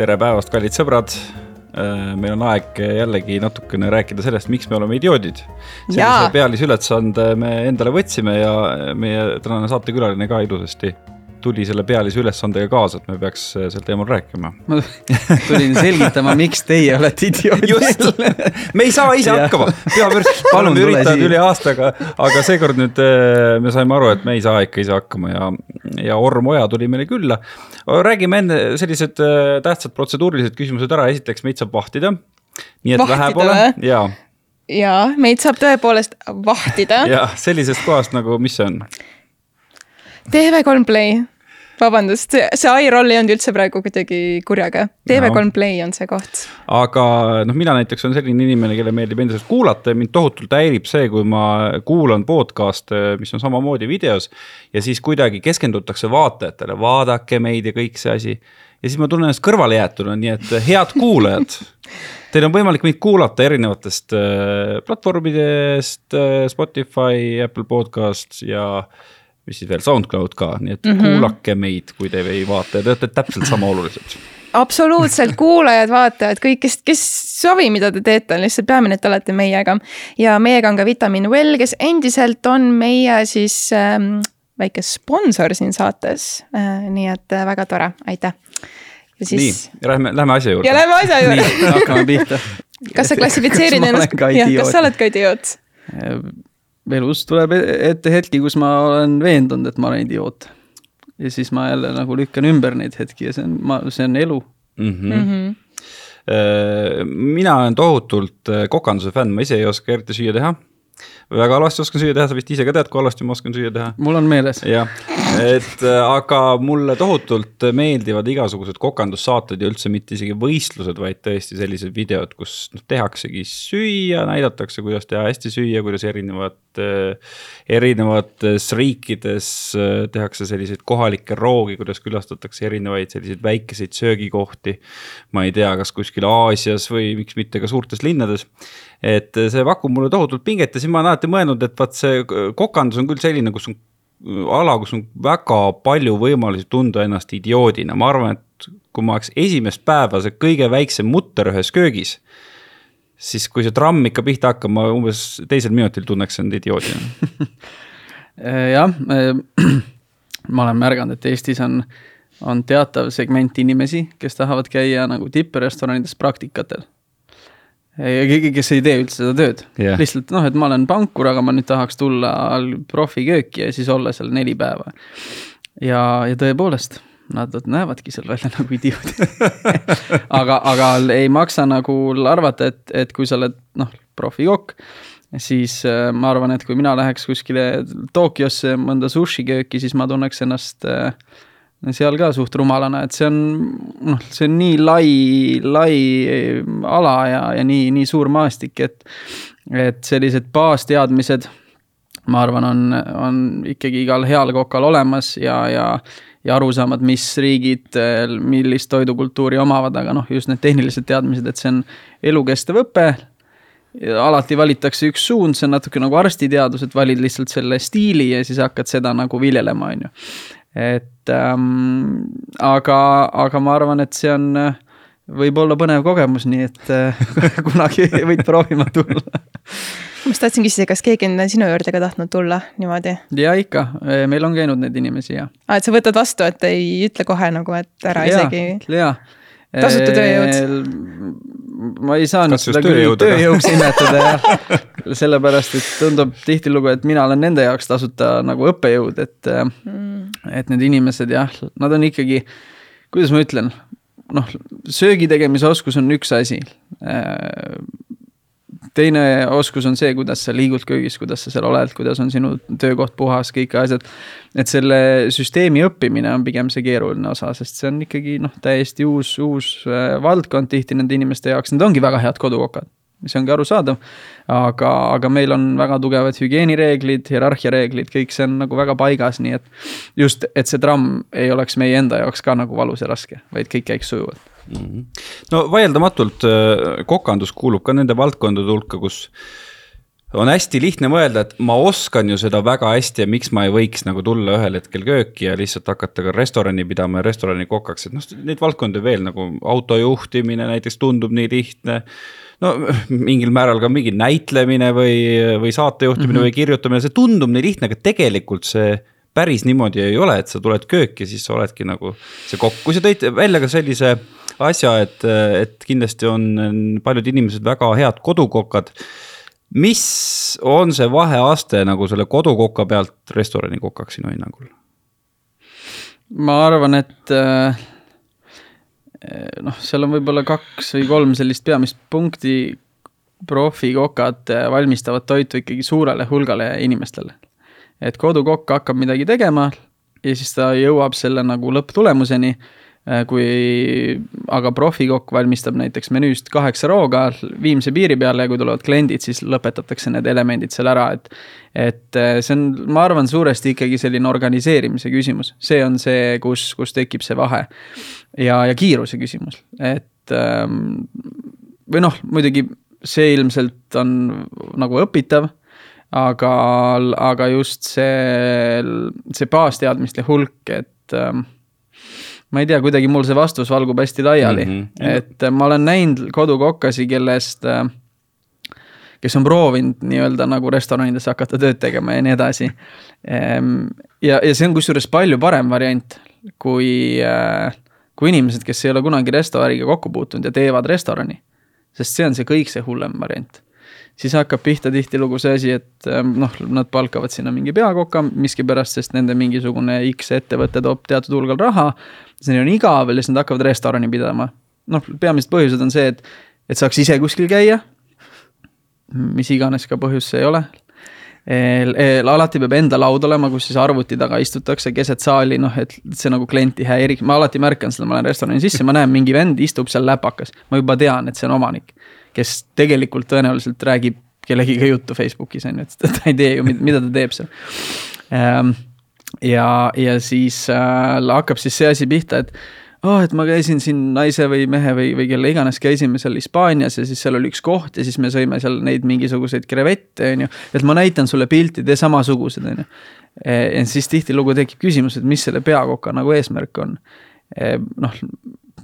tere päevast, kallid sõbrad. meil on aeg jällegi natukene rääkida sellest, miks me oleme idioodid. sellise pealisülesande me endale võtsime ja meie tänane saatekülaline ka ilusasti tuli selle pealise ülesandega kaasa, et me peaks äh, sel teemal rääkima. ma tulin selgitama, miks teie olete idioodid. me ei saa ise hakkama, peapöörs, oleme üritanud üle aastaga, aga seekord nüüd äh, me saime aru, et me ei saa ikka ise hakkama ja, ja Orm Oja tuli meile külla. räägime enne sellised äh, tähtsad protseduurilised küsimused ära, esiteks meid saab vahtida. nii et vahtida vähe pole, jaa jaa, meid saab tõepoolest vahtida. jah, sellisest kohast nagu, mis see on? TV3 Play, vabandust, see, iRoll ei olnud üldse praegu kuidagi kurjaga. TV3 no. Play on see koht. aga noh, mina näiteks olen selline inimene, kellele meeldib endiselt kuulata ja mind tohutult häirib see, kui ma kuulan podcast'e, mis on samamoodi videos. ja siis kuidagi keskendutakse vaatajatele, vaadake meid ja kõik see asi. ja siis ma tunnen ennast kõrvalejäetuna, nii et head kuulajad Teil on võimalik meid kuulata erinevatest äh, platvormidest äh,, Spotify, Apple Podcasts ja mis siis veel, SoundCloud ka, nii et mm -hmm. kuulake meid, kui te ei vaata ja te olete täpselt sama olulised absoluutselt, kuulajad, vaatajad, kõik, kes, kes sobi, mida te teete, on lihtsalt peamine, et olete meiega. ja meiega on ka Vitamin Well, kes endiselt on meie siis ähm, väike sponsor siin saates äh,. nii et äh, väga tore, aitäh. Siis... nii, lähme, lähme asja juurde. ja lähme asja juurde hakkame pihta. kas sa klassifitseerid ennast, jah, kas sa oled ka idioot? Elus tuleb e-, ette hetki, kus ma olen veendunud, et ma olen idioot. ja siis ma jälle nagu lükkan ümber neid hetki ja see on, ma, see on elu mm. -hmm. Mm -hmm mina olen tohutult äh, kokanduse fänn, ma ise ei oska eriti süüa teha väga halvasti oskan süüa teha, sa vist ise ka tead, kui halvasti ma oskan süüa teha. mul on meeles. jah, et äh, aga mulle tohutult meeldivad igasugused kokandussaated ja üldse mitte isegi võistlused, vaid tõesti sellised videod, kus noh, tehaksegi süüa, näidatakse, kuidas teha hästi süüa, kuidas erinevad, erinevates riikides äh, tehakse selliseid kohalikke roogi, kuidas külastatakse erinevaid selliseid väikeseid söögikohti. ma ei tea, kas kuskil Aasias või miks mitte ka suurtes linnades et see pakub mulle tohutult pinget ja siis ma olen alati mõelnud, et vaat see kokandus on küll selline, kus on ala, kus on väga palju võimalusi tunda ennast idioodina, ma arvan, et kui ma oleks esimest päeva see kõige väiksem mutter ühes köögis. Siis kui see tramm ikka pihta hakkab, ma umbes teisel minutil tunneks end idioodina jah, ma olen märganud, et Eestis on, on teatav segment inimesi, kes tahavad käia nagu tipprestoranides praktikatel ja keegi, kes ei tee üldse seda tööd yeah., lihtsalt noh, et ma olen pankur, aga ma nüüd tahaks tulla profikööki ja siis olla seal neli päeva. ja, ja tõepoolest, nad näevadki seal välja nagu idioodid. Aga, aga ei maksa nagu arvata, et, et kui sa oled noh, profikokk, siis äh, ma arvan, et kui mina läheks kuskile Tokyosse mõnda sushikööki, siis ma tunneks ennast äh, seal ka suht rumalana, et see on noh, see on nii lai, lai ala ja, ja nii, nii suur maastik, et, et sellised baasteadmised, ma arvan, on, on ikkagi igal heal kokal olemas ja, ja ja arusaamad, mis riigid millist toidukultuuri omavad, aga noh, just need tehnilised teadmised, et see on elukestev õpe, alati valitakse üks suund, see on natuke nagu arstiteadus, et valid lihtsalt selle stiili ja siis hakkad seda nagu viljelema, on ju. Et ähm, aga, aga ma arvan, et see on, võib olla põnev kogemus, nii et äh, kunagi võid proovima tulla ma just tahtsin küsida, kas keegi on sinu juurde ka tahtnud tulla niimoodi? ja ikka, meil on käinud neid inimesi ja. aa, et sa võtad vastu, et ei ütle kohe nagu, et ära ja, isegi. jaa. tasuta tööjõud ma ei saa nüüd seda küll tööjõuks nimetada jah. sellepärast, et tundub tihtilugu, et mina olen nende jaoks tasuta nagu õppejõud, et mm., et need inimesed jah, nad on ikkagi, kuidas ma ütlen, noh, söögi tegemise oskus on üks asi. Teine oskus on see, kuidas sa liigud köögis, kuidas sa seal oled, kuidas on sinu töökoht puhas, kõik asjad. et selle süsteemi õppimine on pigem see keeruline osa, sest see on ikkagi noh, täiesti uus, uus äh, valdkond tihti nende inimeste jaoks, need ongi väga head kodukokad mis ongi arusaadav. aga, aga meil on väga tugevad hügieenireeglid, hierarhiareeglid, kõik see on nagu väga paigas, nii et. just, et see tramm ei oleks meie enda jaoks ka nagu valus ja raske, vaid kõik käiks sujuvalt no vaieldamatult äh, kokandus kuulub ka nende valdkondade hulka, kus on hästi lihtne mõelda, et ma oskan ju seda väga hästi ja miks ma ei võiks nagu tulla ühel hetkel kööki ja lihtsalt hakata ka restorani pidama ja restorani kokaks, et noh, neid valdkondi veel nagu autojuhtimine näiteks tundub nii lihtne no mingil määral ka mingi näitlemine või, või saatejuhtimine mm -hmm. või kirjutamine, see tundub nii lihtne, aga tegelikult see päris niimoodi ei ole, et sa tuled kööki, siis sa oledki nagu see kokk, kui sa tõid välja ka sellise asja, et, et kindlasti on paljud inimesed väga head kodukokad mis on see vaheaste nagu selle kodukoka pealt restorani kokaks sinu hinnangul? ma arvan, et äh, noh, seal on võib-olla kaks või kolm sellist peamist punkti. profikokad valmistavad toitu ikkagi suurele hulgale inimestele. et kodukokk hakkab midagi tegema ja siis ta jõuab selle nagu lõpptulemuseni Äh, kui aga profikokk valmistab näiteks menüüst kaheksa rooga Viimse piiri peale ja kui tulevad kliendid, siis lõpetatakse need elemendid seal ära, et. et see on, ma arvan, suuresti ikkagi selline organiseerimise küsimus, see on see, kus, kus tekib see vahe. Ja, ja kiiruse küsimus, et ähm, või noh, muidugi see ilmselt on nagu õpitav aga, aga just see, see baasteadmiste hulk, et ähm, ma ei tea, kuidagi mul see vastus valgub hästi laiali mm, -hmm. et äh, ma olen näinud kodukokkasi, kellest, äh, kes on proovinud nii-öelda nagu restoranides hakata tööd tegema ja nii edasi. Ehm, ja, ja see on kusjuures palju parem variant kui, äh, kui inimesed, kes ei ole kunagi restoraniga kokku puutunud ja teevad restorani. sest see on see kõik see hullem variant siis hakkab pihta tihtilugu see asi, et ähm, noh, nad palkavad sinna mingi peakoka miskipärast, sest nende mingisugune X ettevõte toob teatud hulgal raha. neil on igav ja siis nad hakkavad restorani pidama. noh, peamised põhjused on see, et, et saaks ise kuskil käia. mis iganes ka põhjus see ei ole alati peab enda laud olema, kus siis arvuti taga istutakse keset saali, noh, et see nagu klienti häiriks, ma alati märkan seda, ma lähen restorani sisse, ma näen, mingi vend istub seal läpakas. ma juba tean, et see on omanik kes tegelikult tõenäoliselt räägib kellegiga juttu Facebookis on ju, et ta ei tee ju, mida ta teeb seal. Ehm, ja, ja siis äh, hakkab siis see asi pihta, et oh, et ma käisin siin naise või mehe või, või kelle iganes käisime seal Hispaanias ja siis seal oli üks koht ja siis me sõime seal neid mingisuguseid krevette, on ju. et ma näitan sulle pilti, tee samasugused, on ju. E, ja siis tihtilugu tekib küsimus, et mis selle peakoka nagu eesmärk on. E, noh,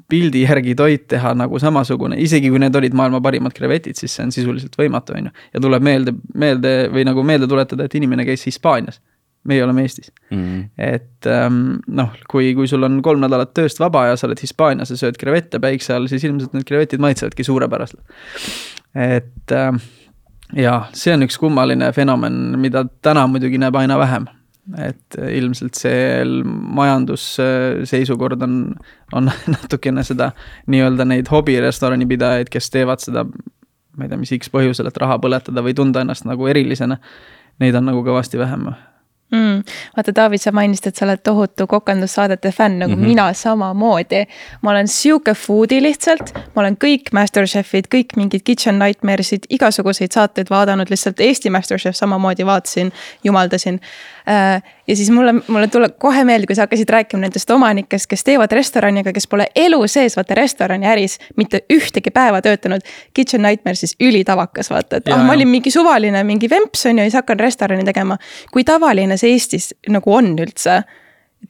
pildi järgi toit teha nagu samasugune, isegi kui need olid maailma parimad krevetid, siis see on sisuliselt võimatu, on ju. ja tuleb meelde, meelde või nagu meelde tuletada, et inimene käis Hispaanias. Meie oleme Eestis mm. et ähm, noh, kui, kui sul on kolm nädalat tööst vaba ja sa oled Hispaanias ja sööd krevette päikse all, siis ilmselt need krevetid maitsevadki suurepäraselt. et ähm, ja see on üks kummaline fenomen, mida täna muidugi näeb aina vähem et ilmselt see majandusseisukord on, on natukene seda nii-öelda neid hobirestorani pidajaid, kes teevad seda, ma ei tea, mis X põhjusel, et raha põletada või tunda ennast nagu erilisena. Neid on nagu kõvasti vähem mm.. vaata, David, sa mainisid, et sa oled tohutu kokandussaadete fänn, nagu mm -hmm. mina samamoodi. ma olen sihuke foodie lihtsalt, ma olen kõik Masterchefid, kõik mingid Kitchen Nightmaresid, igasuguseid saateid vaadanud, lihtsalt Eesti Masterchef samamoodi vaatasin, jumaldasin ja siis mulle, mulle tuleb kohe meelde, kui sa hakkasid rääkima nendest omanikest, kes teevad restorani, aga kes pole elu sees vaata restoraniäris mitte ühtegi päeva töötanud. Kitchen Nightmare siis ülitavakas vaata, et ah, ma olin mingi suvaline mingi vemps on ju ja siis hakkan restorani tegema. kui tavaline see Eestis nagu on üldse?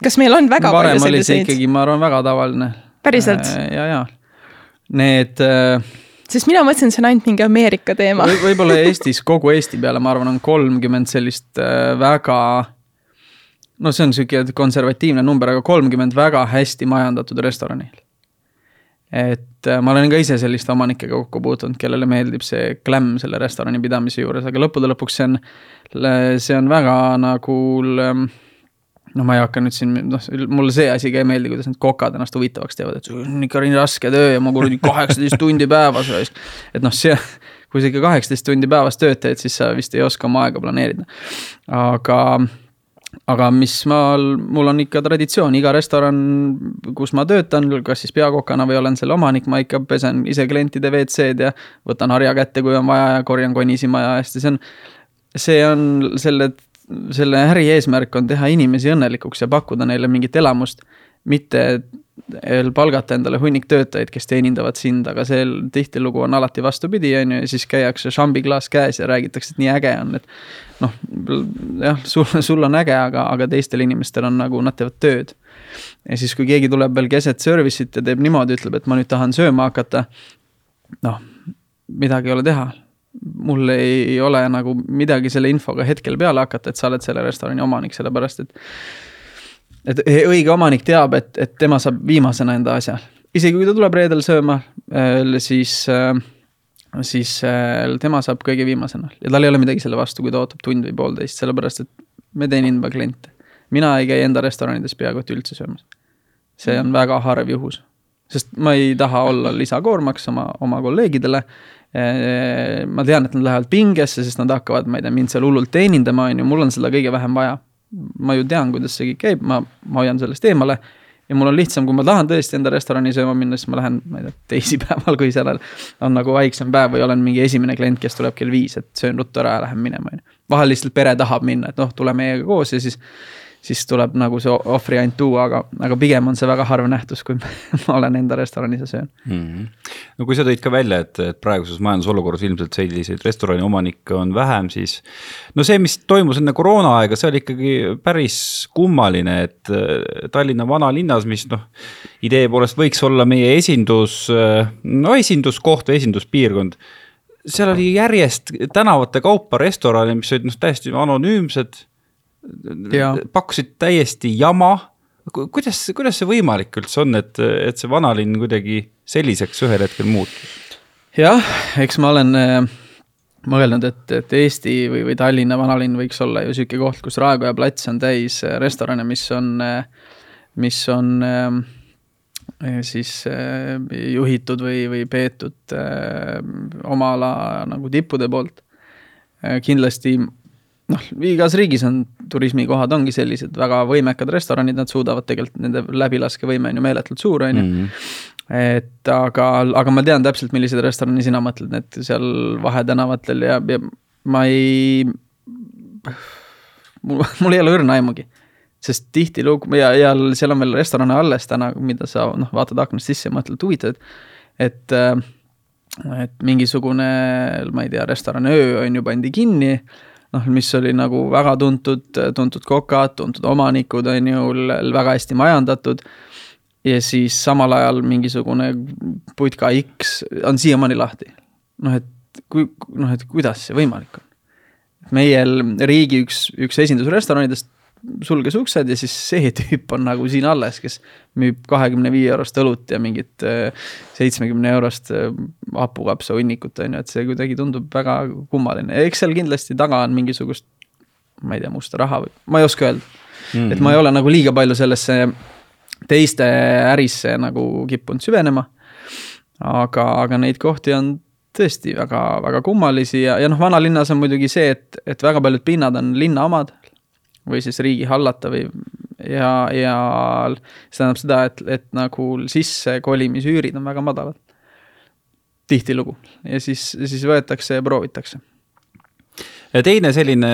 kas meil on väga Varem palju selliseid? ikkagi, ma arvan, väga tavaline. päriselt? Äh, ja, ja need äh sest mina mõtlesin, see on ainult mingi Ameerika teema või. võib-olla Eestis, kogu Eesti peale, ma arvan, on kolmkümmend sellist äh, väga. no see on sihuke konservatiivne number, aga kolmkümmend väga hästi majandatud restorani. et äh, ma olen ka ise selliste omanikega kokku puutunud, kellele meeldib see glam selle restorani pidamise juures, aga lõppude lõpuks see on, see on väga nagu no ma ei hakka nüüd siin, noh, mulle see asi ka ei meeldi, kuidas need kokad ennast huvitavaks teevad, et see on ikka nii raske töö ja ma kuradi kaheksateist tundi päevas raisk. et noh, see, kui sa ikka kaheksateist tundi päevas tööd teed, siis sa vist ei oska oma aega planeerida. aga, aga mis ma, mul on ikka traditsioon, iga restoran, kus ma töötan, kas siis peakokana või olen selle omanik, ma ikka pesen ise klientide WC-d ja võtan harja kätte, kui on vaja ja korjan konnisi maja eest ja see on see on selle selle äri eesmärk on teha inimesi õnnelikuks ja pakkuda neile mingit elamust. mitte palgata endale hunnik töötajaid, kes teenindavad sind, aga see tihtilugu on alati vastupidi, on ju, ja siis käiakse šambiklaas käes ja räägitakse, et nii äge on, et noh, jah, sul, sul on äge, aga, aga teistel inimestel on nagu, nad teevad tööd. ja siis, kui keegi tuleb veel keset service'it ja teeb niimoodi, ütleb, et ma nüüd tahan sööma hakata, noh, midagi ei ole teha mul ei ole nagu midagi selle infoga hetkel peale hakata, et sa oled selle restorani omanik, sellepärast et et õige omanik teab, et, et tema saab viimasena enda asja. isegi kui ta tuleb reedel sööma, siis, siis tema saab kõige viimasena ja tal ei ole midagi selle vastu, kui ta ootab tund või poolteist, sellepärast et me teenindame kliente. mina ei käi enda restoranides peaaegu et üldse söömas. see on väga harv juhus, sest ma ei taha olla lisakoormaks oma, oma kolleegidele ma tean, et nad lähevad pingesse, sest nad hakkavad, ma ei tea, mind seal hullult teenindama, on ju, mul on seda kõige vähem vaja ma ju tean, kuidas see kõik käib, ma, ma hoian sellest eemale. ja mul on lihtsam, kui ma tahan tõesti enda restorani sööma minna, siis ma lähen, ma ei tea, teisipäeval, kui sellel on nagu vaiksem päev või olen mingi esimene klient, kes tuleb kell viis, et söön ruttu ära ja lähen minema, on ju. vahel lihtsalt pere tahab minna, et noh, tule meiega koos ja siis siis tuleb nagu see ohvri ainult tuua, aga, aga pigem on see väga harv nähtus, kui ma olen enda restoranis ja söön mm. -hmm. no kui sa tõid ka välja, et, et praeguses majandusolukorras ilmselt selliseid restorani omanikke on vähem, siis. no see, mis toimus enne koroonaaega, see oli ikkagi päris kummaline, et Tallinna vanalinnas, mis noh. idee poolest võiks olla meie esindus, no esinduskoht või esinduspiirkond seal oli järjest tänavate kaupa restorane, mis olid noh, täiesti anonüümsed pakkusid täiesti jama. kuidas, kuidas see võimalik üldse on, et, et see vanalinn kuidagi selliseks ühel hetkel muutus? jah, eks ma olen äh, mõelnud, et, et Eesti või, või Tallinna vanalinn võiks olla ju sihuke koht, kus Raekoja plats on täis äh, restorane, mis on, äh, mis on siis juhitud või, või peetud oma ala nagu tippude poolt. kindlasti noh, igas riigis on turismikohad ongi sellised väga võimekad restoranid, nad suudavad tegelikult, nende läbilaskevõime on ju meeletult suur, on ju. Mhm. et aga, aga ma tean täpselt, milliseid restorane sina mõtled, need seal vahetänavatel ja, ja ma ei. mul, mul ei ole õrna aimugi. sest tihtilugu ja, ja seal on veel restorane alles täna, mida sa noh, vaatad aknast sisse ja mõtled, huvitav, et, et et mingisugune, ma ei tea, restoran Öö on ju pandi kinni noh, mis oli nagu väga tuntud, tuntud kokad, tuntud omanikud, on ju, väga hästi majandatud. ja siis samal ajal mingisugune putka X on siiamaani lahti. noh, et kui, noh, et kuidas see võimalik on? meie riigi üks, üks esindusrestoranidest sulges uksed ja siis see tüüp on nagu siin alles, kes müüb kahekümne viie eurost õlut ja mingit äh, seitsmekümne eurost äh, hapukapsa hunnikut, on ju, et see kuidagi tundub väga kummaline eks seal kindlasti taga on mingisugust, ma ei tea, musta raha või, ma ei oska öelda mm. -hmm. et ma ei ole nagu liiga palju sellesse teiste ärisse nagu kippunud süvenema. aga, aga neid kohti on tõesti väga, väga kummalisi ja, ja noh, vanalinnas on muidugi see, et, et väga paljud pinnad on linna omad, või siis riigi hallata või ja, ja see tähendab seda, et, et nagu sissekolimisüürid on väga madalad. tihtilugu ja siis, siis võetakse ja proovitakse. ja teine selline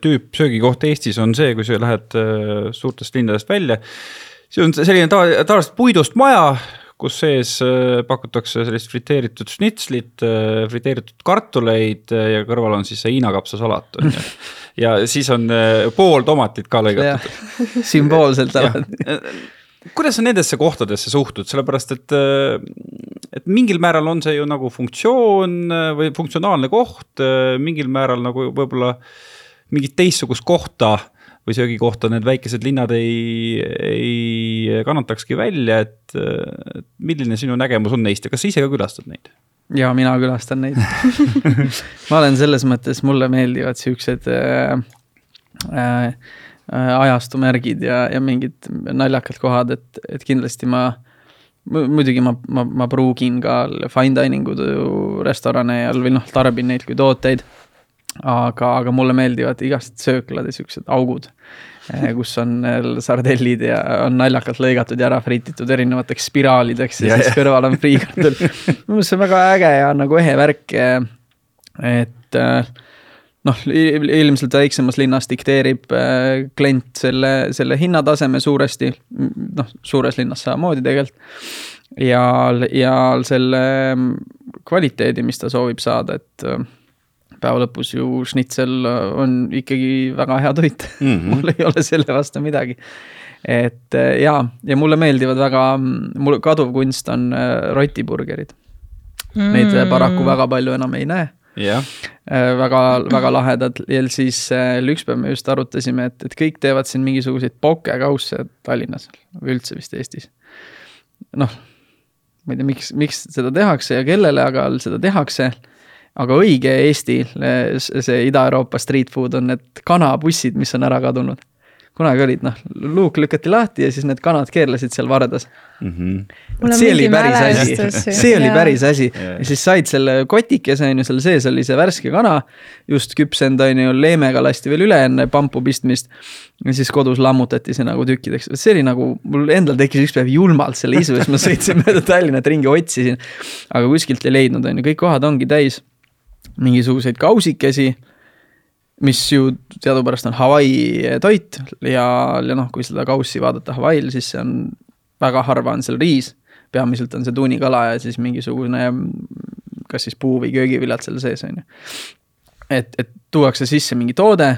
tüüp söögikoht Eestis on see, kui sa lähed äh, suurtest linnadest välja. see on selline tavaliselt puidust maja, kus sees äh, pakutakse sellist friteeritud šnitslit, äh, friteeritud kartuleid ja kõrval on siis see hiinakapsasalat on ju. Ja siis on äh, pool tomatit ka lõigatud. sümboolselt alati kuidas sa nendesse kohtadesse suhtud, sellepärast et, äh, et mingil määral on see ju nagu funktsioon äh, või funktsionaalne koht, mingil määral nagu võib-olla mingit teistsugust kohta või söögikohta need väikesed linnad ei, ei kannatakski välja, et milline sinu nägemus on neist ja kas sa ise ka külastad neid? ja mina külastan neid ma olen selles mõttes, mulle meeldivad siuksed äh, äh, ajastumärgid ja, ja mingid naljakad kohad, et, et kindlasti ma muidugi ma, ma, ma pruugin ka fine dining u restorane ja, või noh, tarbin neid kui tooteid. Aga, aga mulle meeldivad igast sööklad ja siuksed augud Eh, kus on eh, sardellid ja on naljakalt lõigatud ja ära frititud erinevateks spiraalideks ja, ja siis ja. kõrval on friikartul. minu meelest see on väga äge ja nagu ehe värk. Eh, et noh, ilmselt väiksemas linnas dikteerib klient selle, selle hinnataseme suuresti, noh, suures linnas samamoodi tegelikult ja, ja selle kvaliteedi, mis ta soovib saada, et päeva lõpus ju šnitsel on ikkagi väga hea toit mm. -hmm. mul ei ole selle vastu midagi. et äh, ja, ja mulle meeldivad väga, mul kaduv kunst on rotiburgerid mm.. Neid paraku väga palju enam ei näe yeah.. Äh, väga, väga lahedad ja siis äh, üks päev me just arutasime, et, et kõik teevad siin mingisuguseid pokekausse Tallinnas või üldse vist Eestis. noh, ma ei tea, miks, miks seda tehakse ja kellele, aga seda tehakse aga õige Eesti, see Ida-Euroopa street food on need kanabussid, mis on ära kadunud kunagi olid, noh, luuk lükati lahti ja siis need kanad keerlesid seal vardas mm. -hmm. see oli päris asi, see oli päris asi ja siis said selle kotikese on ju, seal sees oli see värske kana. just küpsenud on ju, leemega lasti veel üle enne pampu pistmist. ja siis kodus lammutati see nagu tükkideks, see oli nagu, mul endal tekkis üks päev julmalt selle isu ja siis ma sõitsin mööda Tallinnat ringi, otsisin. aga kuskilt ei leidnud, on ju, kõik kohad ongi täis mingisuguseid kausikesi mis ju teadupärast on Hawaii toit ja, ja noh, kui seda kaussi vaadata Hawaii'l, siis see on, väga harva on seal riis. peamiselt on see tuunikala ja siis mingisugune, kas siis puu- või köögiviljad seal sees, on ju. et, et tuuakse sisse mingi toode,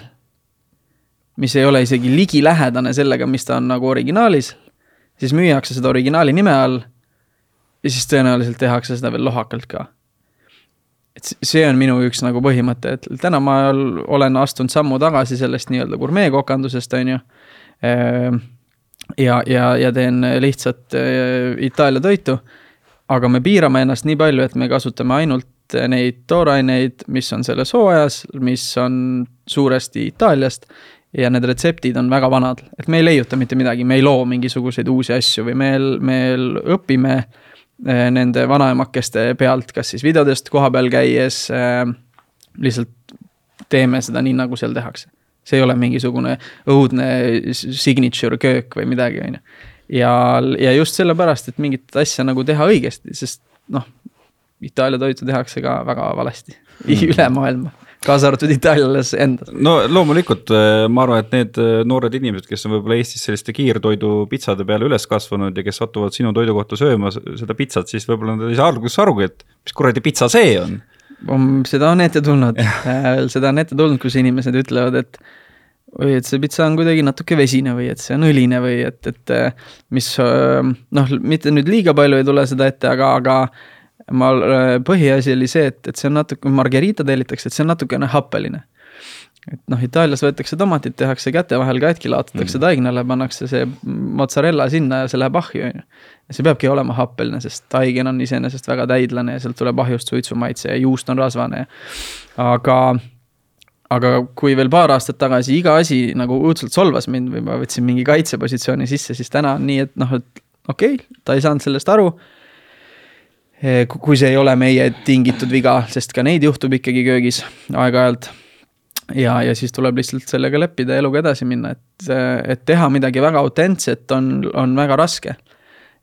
mis ei ole isegi ligilähedane sellega, mis ta on nagu originaalis, siis müüakse seda originaali nime all ja siis tõenäoliselt tehakse seda veel lohakalt ka et see on minu üks nagu põhimõte, et täna ma olen astunud sammu tagasi sellest nii-öelda gurmeekokandusest, on ju. Ehm, ja, ja, ja teen lihtsat äh, Itaalia toitu. aga me piirame ennast nii palju, et me kasutame ainult neid tooraineid, mis on selles hooajas, mis on suuresti Itaaliast ja need retseptid on väga vanad, et me ei leiuta mitte midagi, me ei loo mingisuguseid uusi asju või me, me õpime äh, nende vanaemakeste pealt, kas siis videodest kohapeal käies äh,. lihtsalt teeme seda nii, nagu seal tehakse. see ei ole mingisugune õudne signature köök või midagi, on ju. ja, ja just sellepärast, et mingit asja nagu teha õigesti, sest noh, Itaalia toitu tehakse ka väga valesti mm. üle maailma kaasa arvatud itaallas endas. no loomulikult äh, ma arvan, et need äh, noored inimesed, kes on võib-olla Eestis selliste kiirtoidu pitsade peale üles kasvanud ja kes satuvad sinu toidukohta sööma seda pitsat, siis võib-olla nad ei saa alguses arugi, et mis kuradi pitsa see on. seda on ette tulnud äh, seda on ette tulnud, kus inimesed ütlevad, et või et see pitsa on kuidagi natuke vesine või et see on õline või et, et mis noh, mitte nüüd liiga palju ei tule seda ette, aga, aga ma, äh, põhiasi oli see, et, et see on natuke, margherita tellitakse, et see on natukene happeline. et noh, Itaalias võetakse tomatid, tehakse käte vahel katki, laotatakse mm. taignale, pannakse see mozzarella sinna ja see läheb ahju, on ju. ja see peabki olema happeline, sest taigen on iseenesest väga täidlane ja sealt tuleb ahjust suitsumaitse ja juust on rasvane. aga aga kui veel paar aastat tagasi iga asi nagu õudselt solvas mind või ma võtsin mingi kaitsepositsiooni sisse, siis täna on nii, et noh, et okei okay,, ta ei saanud sellest aru kui see ei ole meie tingitud viga, sest ka neid juhtub ikkagi köögis aeg-ajalt. ja, ja siis tuleb lihtsalt sellega leppida ja eluga edasi minna, et, et teha midagi väga autentset on, on väga raske.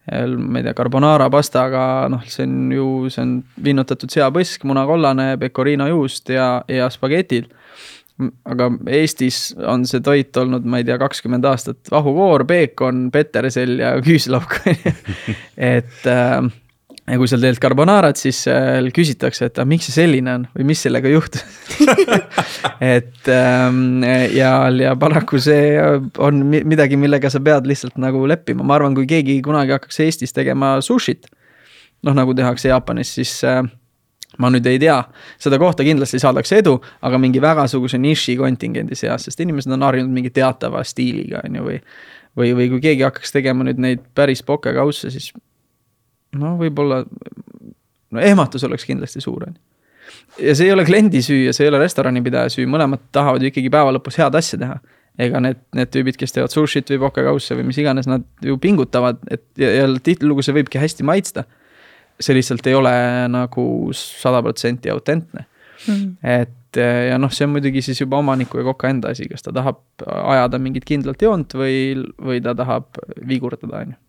ma ei tea, carbonara pastaga, noh, see on ju, see on vinnutatud seapõsk, munakollane, pecorino juust ja, ja spagetid aga Eestis on see toit olnud, ma ei tea, kakskümmend aastat, vahukoor, peekon, petersell ja küüslauk et äh, ja kui seal teed carbonarat, siis seal küsitakse, et aga miks see selline on või mis sellega juhtus et ähm, ja, ja paraku see on midagi, millega sa pead lihtsalt nagu leppima, ma arvan, kui keegi kunagi hakkaks Eestis tegema sushit. noh, nagu tehakse Jaapanis, siis äh, ma nüüd ei tea, seda kohta kindlasti saadakse edu, aga mingi vägasuguse niši kontingendi seas, sest inimesed on harjunud mingi teatava stiiliga, on ju, või. või, või kui keegi hakkaks tegema nüüd neid päris pokekausse, siis no võib-olla, no ehmatus oleks kindlasti suur, on ju. ja see ei ole kliendi süü ja see ei ole restoranipidaja süü, mõlemad tahavad ju ikkagi päeva lõpus head asja teha. ega need, need tüübid, kes teevad sushit või pokakausse või mis iganes, nad ju pingutavad, et ja, ja tihtilugu see võibki hästi maitsta. see lihtsalt ei ole nagu sada protsenti autentne mm.. et ja noh, see on muidugi siis juba omaniku ja koka enda asi, kas ta tahab ajada mingit kindlat joont või, või ta tahab vigurdada, on ju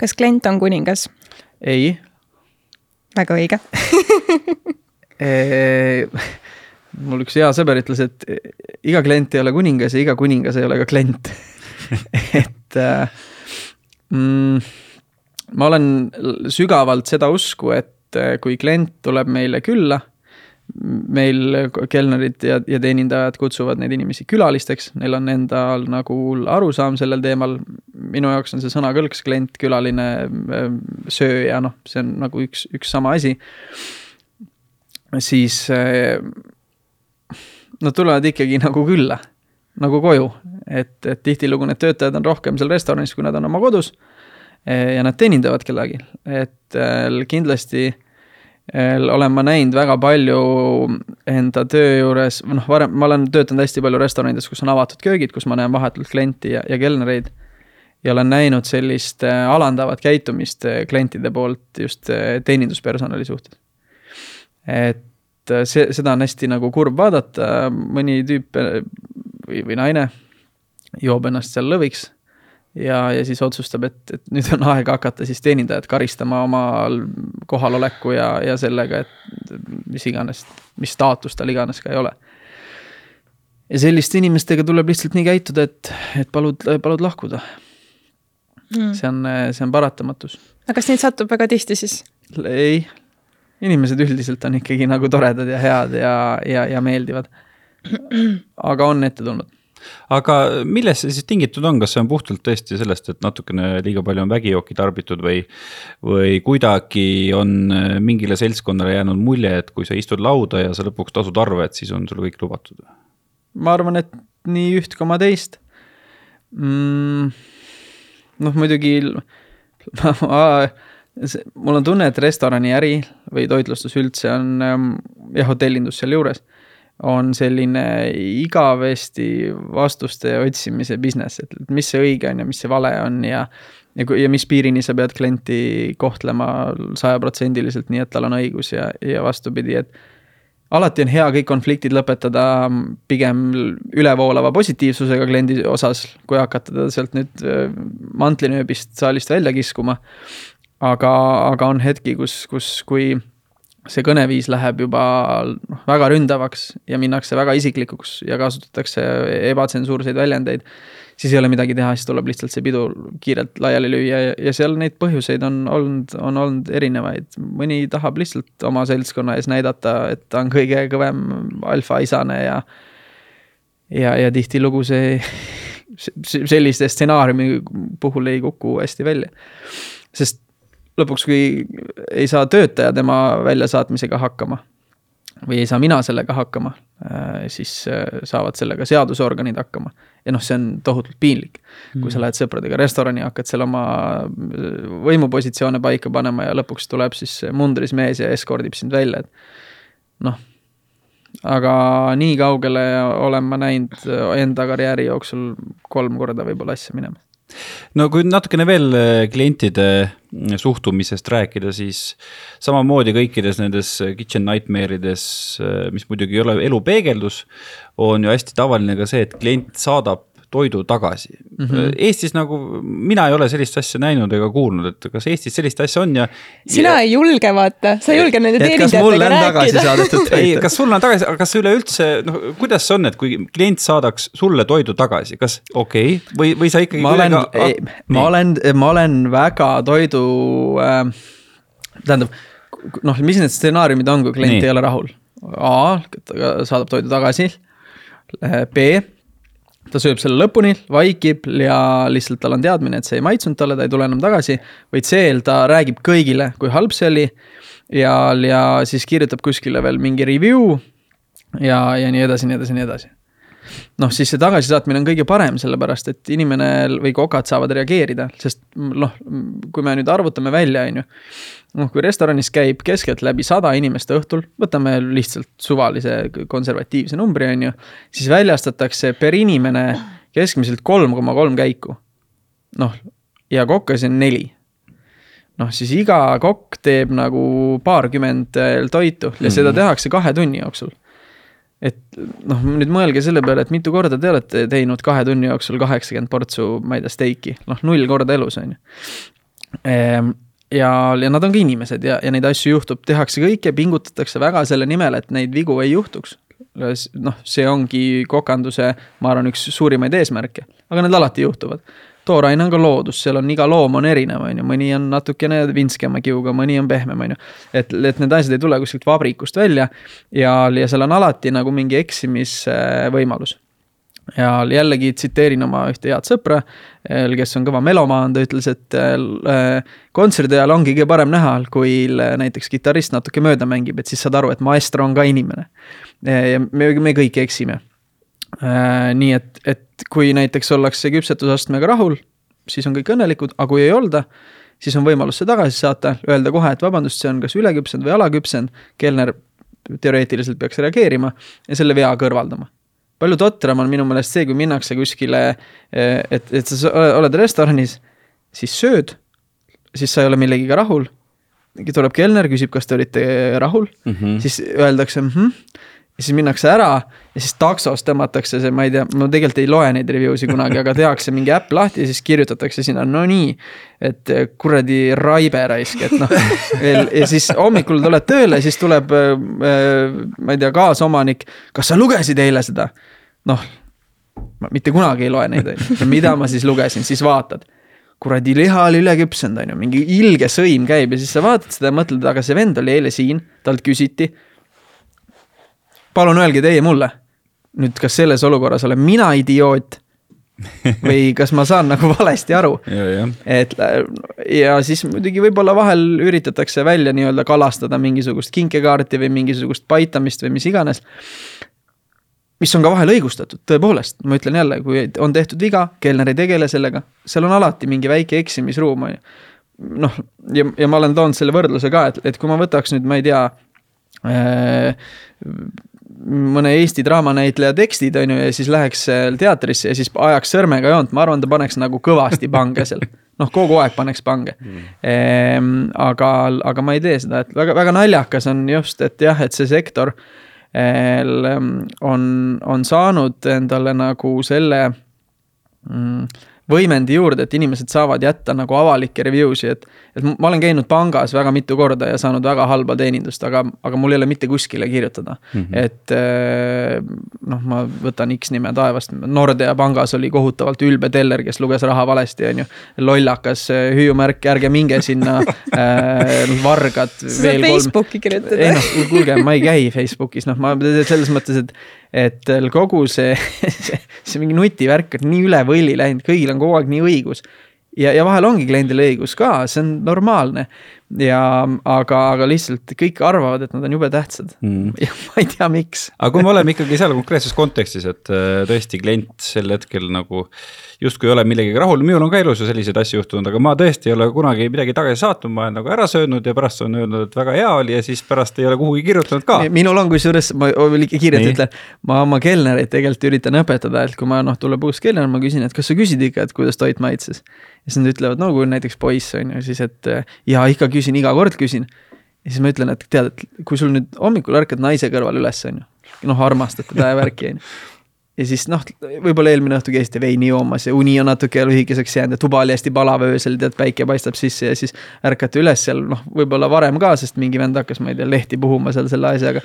kas klient on kuningas? ei. väga õige mul üks hea sõber ütles, et iga klient ei ole kuningas ja iga kuningas ei ole ka klient et äh, mm, ma olen sügavalt seda usku, et äh, kui klient tuleb meile külla meil kelnerid ja, ja teenindajad kutsuvad neid inimesi külalisteks, neil on endal nagu arusaam sellel teemal. minu jaoks on see sõnakõlks, klient, külaline, sööja, noh, see on nagu üks, üks sama asi. siis äh, nad tulevad ikkagi nagu külla, nagu koju, et, et tihtilugu need töötajad on rohkem seal restoranis, kui nad on oma kodus. ja nad teenindavad kedagi, et äh, kindlasti olen ma näinud väga palju enda töö juures, noh, varem ma olen töötanud hästi palju restoranides, kus on avatud köögid, kus ma näen vahetult klienti ja, ja kelnereid. ja olen näinud sellist äh, alandavat käitumist äh, klientide poolt just äh, teeninduspersonali suhtes. et see, seda on hästi nagu kurb vaadata, mõni tüüp või, või naine joob ennast seal lõviks ja, ja siis otsustab, et, et nüüd on aeg hakata siis teenindajat karistama oma kohaloleku ja, ja sellega, et mis iganes, mis staatus tal iganes ka ei ole. ja selliste inimestega tuleb lihtsalt nii käituda, et, et palud, palud lahkuda mm.. see on, see on paratamatus. aga kas neid satub väga tihti siis? ei, inimesed üldiselt on ikkagi nagu toredad ja head ja, ja, ja meeldivad. aga on ette tulnud aga millest see siis tingitud on, kas see on puhtalt tõesti sellest, et natukene liiga palju on vägijooki tarbitud või, või kuidagi on äh, mingile seltskonnale jäänud mulje, et kui sa istud lauda ja sa lõpuks tasud arve, et siis on sul kõik lubatud? ma arvan, et nii üht koma teist mm,. noh, muidugi mul on tunne, et restoraniäri või toitlustus üldse on ähm, ja hotellindus sealjuures on selline igavesti vastuste otsimise business, et mis see õige on ja mis see vale on ja ja, ja mis piirini sa pead klienti kohtlema sajaprotsendiliselt, nii et tal on õigus ja, ja vastupidi, et alati on hea kõik konfliktid lõpetada pigem ülevoolava positiivsusega kliendi osas, kui hakata teda sealt nüüd äh, mantlinööbist saalist välja kiskuma. aga, aga on hetki, kus, kus, kui see kõneviis läheb juba noh, väga ründavaks ja minnakse väga isiklikuks ja kasutatakse ebatsensuurseid väljendeid, siis ei ole midagi teha, siis tuleb lihtsalt see pidu kiirelt laiali lüüa ja, ja seal neid põhjuseid on olnud, on olnud erinevaid. mõni tahab lihtsalt oma seltskonna ees näidata, et ta on kõige kõvem alfaisane ja ja, ja tihtilugu see, selliste stsenaariumi puhul ei kuku hästi välja. sest lõpuks, kui ei saa töötaja tema väljasaatmisega hakkama või ei saa mina sellega hakkama, äh, siis äh, saavad sellega seadusorganid hakkama. ja noh, see on tohutult piinlik, kui mm. sa lähed sõpradega restorani, hakkad seal oma äh, võimupositsioone paika panema ja lõpuks tuleb siis mundris mees ja eskordib sind välja, et noh. aga nii kaugele olen ma näinud enda karjääri jooksul kolm korda võib-olla asja minemas no kui natukene veel äh, klientide mm, suhtumisest rääkida, siis samamoodi kõikides nendes äh, kitchen nightmare ides, äh, mis muidugi ei ole elu peegeldus, on ju hästi tavaline ka see, et klient saadab toidu tagasi mm. -hmm. Eestis nagu, mina ei ole sellist asja näinud ega kuulnud, et kas Eestis sellist asja on ja. sina ja... ei julge vaata, sa ei julge nende teenindajatega rääkida. ei, kas sul on tagasi, aga kas üleüldse, noh, kuidas see on, et kui klient saadaks sulle toidu tagasi, kas okei okay, või, või sa ikkagi. ma olen, ma olen, ma olen väga toidu äh,, tähendab, noh, mis need stsenaariumid on, kui klient Nii. ei ole rahul? A, saadab toidu tagasi. B ta sööb selle lõpuni, vaikib ja lihtsalt tal on teadmine, et see ei maitsunud talle, ta ei tule enam tagasi. vaid C-l ta räägib kõigile, kui halb see oli. ja, ja siis kirjutab kuskile veel mingi review. ja, ja nii edasi, nii edasi, nii edasi. Noh, siis see tagasisaatmine on kõige parem, sellepärast et inimene või kokad saavad reageerida, sest noh, kui me nüüd arvutame välja, on ju noh, kui restoranis käib keskeltläbi sada inimest õhtul, võtame lihtsalt suvalise konservatiivse numbri, on ju. siis väljastatakse per inimene keskmiselt kolm koma kolm käiku. noh, ja kokkasi on neli. noh, siis iga kokk teeb nagu paarkümmend toitu ja seda mhm. tehakse kahe tunni jooksul et noh, nüüd mõelge selle peale, et mitu korda te olete teinud kahe tunni jooksul kaheksakümmend portsu, ma ei tea, steiki, noh null korda elus on ju. Ehm, ja, ja nad on ka inimesed ja, ja neid asju juhtub, tehakse kõike, pingutatakse väga selle nimel, et neid vigu ei juhtuks. noh, see ongi kokanduse, ma arvan, üks suurimaid eesmärke, aga need alati juhtuvad tooraine on ka loodus, seal on iga loom on erinev, on ju, mõni on natukene vintskema kiuga, mõni on pehmem, on ju. et, et need asjad ei tule kuskilt vabrikust välja ja, ja seal on alati nagu mingi eksimisvõimalus ja jällegi tsiteerin oma ühte head sõpra, kes on kõva melomaan, ta ütles, et äh, kontserdi ajal ongi kõige parem näha, kui näiteks kitarrist natuke mööda mängib, et siis saad aru, et maestro on ka inimene. ja me, me kõik eksime nii et, et kui näiteks ollakse küpsetusastmega rahul, siis on kõik õnnelikud, aga kui ei olda, siis on võimalus see tagasi saata, öelda kohe, et vabandust, see on kas üleküpsenud või alaküpsenud. kelner teoreetiliselt peaks reageerima ja selle vea kõrvaldama. palju totram on minu meelest see, kui minnakse kuskile, äh, et, et sa oled restoranis, siis sööd, siis sa ei ole millegagi rahul. tuleb kelner, küsib, kas te olite rahul mm, -hmm. siis öeldakse mhmh ja siis minnakse ära ja siis taksos tõmmatakse see, ma ei tea, ma tegelikult ei loe neid review si kunagi, aga tehakse mingi äpp lahti ja siis kirjutatakse sinna, no nii. et eh, kuradi raibe raisk, et noh, ja siis hommikul tuled tööle, siis tuleb, eh, ma ei tea, kaasomanik. kas sa lugesid eile seda? noh, ma mitte kunagi ei loe neid, on ju, mida ma siis lugesin, siis vaatad kuradi liha oli üleküpsenud, on ju, mingi ilge sõim käib ja siis sa vaatad seda ja mõtled, aga see vend oli eile siin, talt küsiti palun öelge teie mulle, nüüd kas selles olukorras olen mina idioot või kas ma saan nagu valesti aru et ja siis muidugi võib-olla vahel üritatakse välja nii-öelda kalastada mingisugust kinkekaarti või mingisugust paitamist või mis iganes. mis on ka vahel õigustatud, tõepoolest, ma ütlen jälle, kui on tehtud viga, kelner ei tegele sellega, seal on alati mingi väike eksimisruum, on ju. noh, ja, ja ma olen toonud selle võrdluse ka, et, et kui ma võtaks nüüd, ma ei tea äh, mõne Eesti draamanäitleja tekstid, on ju, ja siis läheks teatrisse ja siis ajaks sõrmega joont, ma arvan, ta paneks nagu kõvasti pange seal. noh, kogu aeg paneks pange. Mm.. Ehm, aga, aga ma ei tee seda, et väga, väga naljakas on just, et jah, et see sektor on, on saanud endale nagu selle mm, võimendi juurde, et inimesed saavad jätta nagu avalikke review si, et. et ma olen käinud pangas väga mitu korda ja saanud väga halba teenindust, aga, aga mul ei ole mitte kuskile kirjutada mm. -hmm. et eh, noh, ma võtan X nime taevast, Nordea pangas oli kohutavalt ülbe teller, kes luges raha valesti, on ju. lollakas eh, hüüumärk, ärge minge sinna äh, vargad. sa saad Facebooki kirjutada. ei noh, kuulge, ma ei käi Facebookis, noh, ma selles mõttes, et et kogu see, see, see mingi nutivärk on nii üle võlli läinud, kõigil on kogu aeg nii õigus. ja, ja vahel ongi kliendil õigus ka, see on normaalne. Ja aga, aga lihtsalt kõik arvavad, et nad on jube tähtsad mm. ja ma ei tea, miks. aga kui me oleme ikkagi seal konkreetses kontekstis, et äh, tõesti klient sel hetkel nagu justkui ei ole millegagi rahul, minul on ka elus ju selliseid asju juhtunud, aga ma tõesti ei ole kunagi midagi tagasi saatnud, ma olen nagu ära söönud ja pärast on öelnud, et väga hea oli ja siis pärast ei ole kuhugi kirjutanud ka. minul on kusjuures, ma kiirelt ütlen, ma oma kelnereid tegelikult üritan õpetada, et kui ma noh, tuleb uus kelner, ma küsin, et kas sa küsid ikka, et kuidas toit maitses. ja siis nad ütlevad, no kui näiteks poiss on ju, siis et ja ikka küsin, iga kord küsin. ja siis ma ütlen, et tead, et kui sul nüüd hommikul ärkad naise kõrval üles, on ju noh, armastad teda ja värki, on ju ja siis noh, võib-olla eelmine õhtu käisite veini joomas ja uni on natuke lühikeseks jäänud ja tuba oli hästi palav öösel, tead, päike paistab sisse ja siis ärkate üles seal noh, võib-olla varem ka, sest mingi vend hakkas, ma ei tea, lehti puhuma seal selle asjaga.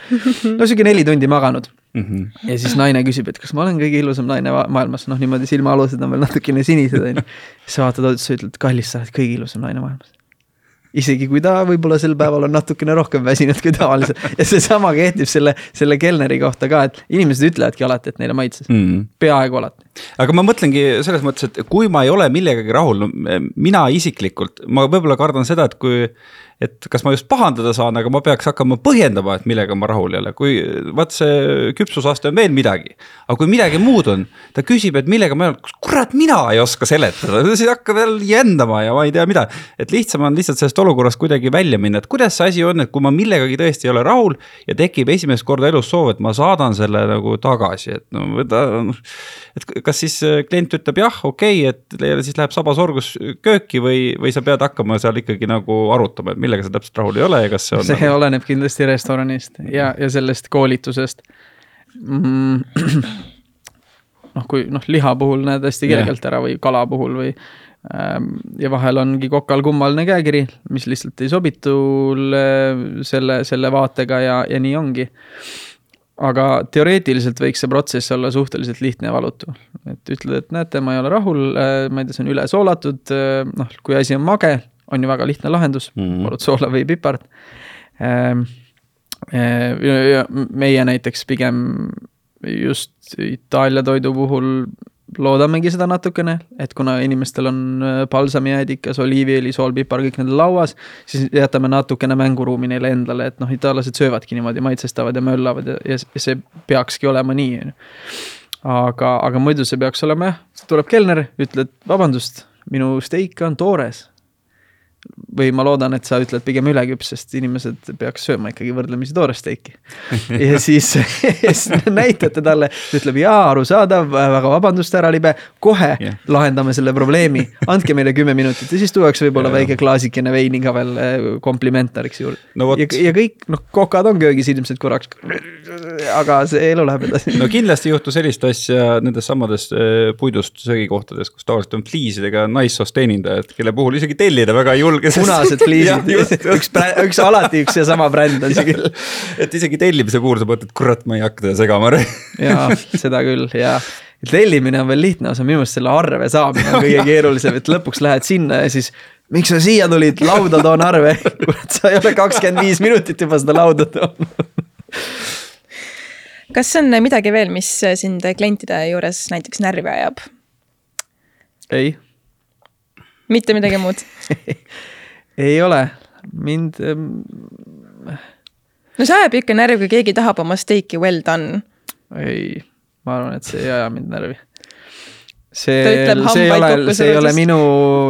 no sihuke neli tundi maganud mm. -hmm. ja siis naine küsib, et kas ma olen kõige ilusam naine maailmas, noh niimoodi silmaalused on veel natukene sinised on ju. siis vaatad otsa ütled, kallis, sa oled kõige ilusam naine maailmas isegi kui ta võib-olla sel päeval on natukene rohkem väsinud kui tavaliselt. ja seesama kehtib selle, selle kelneri kohta ka, et inimesed ütlevadki alati, et neile maitses mm, -hmm. peaaegu alati. Aga ma mõtlengi selles mõttes, et kui ma ei ole millegagi rahul, no mina isiklikult, ma võib-olla kardan seda, et kui et kas ma just pahandada saan, aga ma peaks hakkama põhjendama, et millega ma rahul ei ole, kui vaat see küpsusaste on veel midagi. aga kui midagi muud on, ta küsib, et millega ma ei ole, kurat, mina ei oska seletada, siis hakkab jälle jändama ja ma ei tea mida. et lihtsam on lihtsalt sellest olukorrast kuidagi välja minna, et kuidas see asi on, et kui ma millegagi tõesti ei ole rahul. ja tekib esimest korda elus soov, et ma saadan selle nagu tagasi, et no võta. et kas siis klient ütleb jah, okei okay,, et siis läheb saba sorgus kööki või, või sa pead hakkama seal ikkagi nagu arutama, et millega sa täpselt rahul ei ole ja kas see on see nagu... oleneb kindlasti restoranist ja, ja sellest koolitusest mm,. noh, kui noh, liha puhul näed hästi kergelt yeah. ära või kala puhul või ähm, ja vahel ongi kokal kummaline käekiri, mis lihtsalt ei sobitu selle, selle vaatega ja, ja nii ongi. Aga teoreetiliselt võiks see protsess olla suhteliselt lihtne ja valutu. et ütled, et näete, ma ei ole rahul, ma ei tea, see on üle soolatud, noh, kui asi on mage, on ju väga lihtne lahendus mm, -hmm. palud soola või pipart ehm, meie näiteks pigem just Itaalia toidu puhul loodamegi seda natukene, et kuna inimestel on äh, palsamijäädikas, oliiviõli, sool, pipar, kõik need lauas, siis jätame natukene mänguruumi neile endale, et noh, itaallased söövadki niimoodi, maitsestavad ja möllavad ja, ja see peakski olema nii, on ju. aga, aga muidu see peaks olema jah, tuleb kelner, ütled vabandust, minu steik on toores või ma loodan, et sa ütled pigem üleküps, sest inimesed peaks sööma ikkagi võrdlemisi toores steiki. ja siis, siis näitate talle, ta ütleb jaa, arusaadav, väga vabandust, härra Libe, kohe yeah. lahendame selle probleemi, andke meile kümme minutit ja siis tuuakse võib-olla yeah. väike klaasikene veini ka veel eh, komplimentariks juurde no,. ja, ja kõik, noh, kokad on köögis ilmselt korraks. aga see elu läheb edasi. no kindlasti ei juhtu sellist asja nendes samades eh, puidust söögikohtades, kus tavaliselt on fliisidega naissoost teenindajad, kelle puhul isegi tellida väga ei julge. Punased fliisid üks, üks alati üks ja sama bränd on see küll. et isegi tellimise puhul sa mõtled, kurat, ma ei hakka teda segama. jaa, seda küll ja tellimine on veel lihtne osa, minu meelest selle arve saamine on kõige keerulisem, et lõpuks lähed sinna ja siis miks sa siia tulid, lauda toon arve, kurat, sa ei ole kakskümmend viis minutit juba seda lauda toonud. kas on midagi veel, mis sind klientide juures näiteks närvi ajab? ei mitte midagi muud ei ole, mind ähm.... no see ajab ikka närvi, kui keegi tahab oma steiki well done. ei, ma arvan, et see ei aja mind närvi. see, see ei ole, see ei ole minu,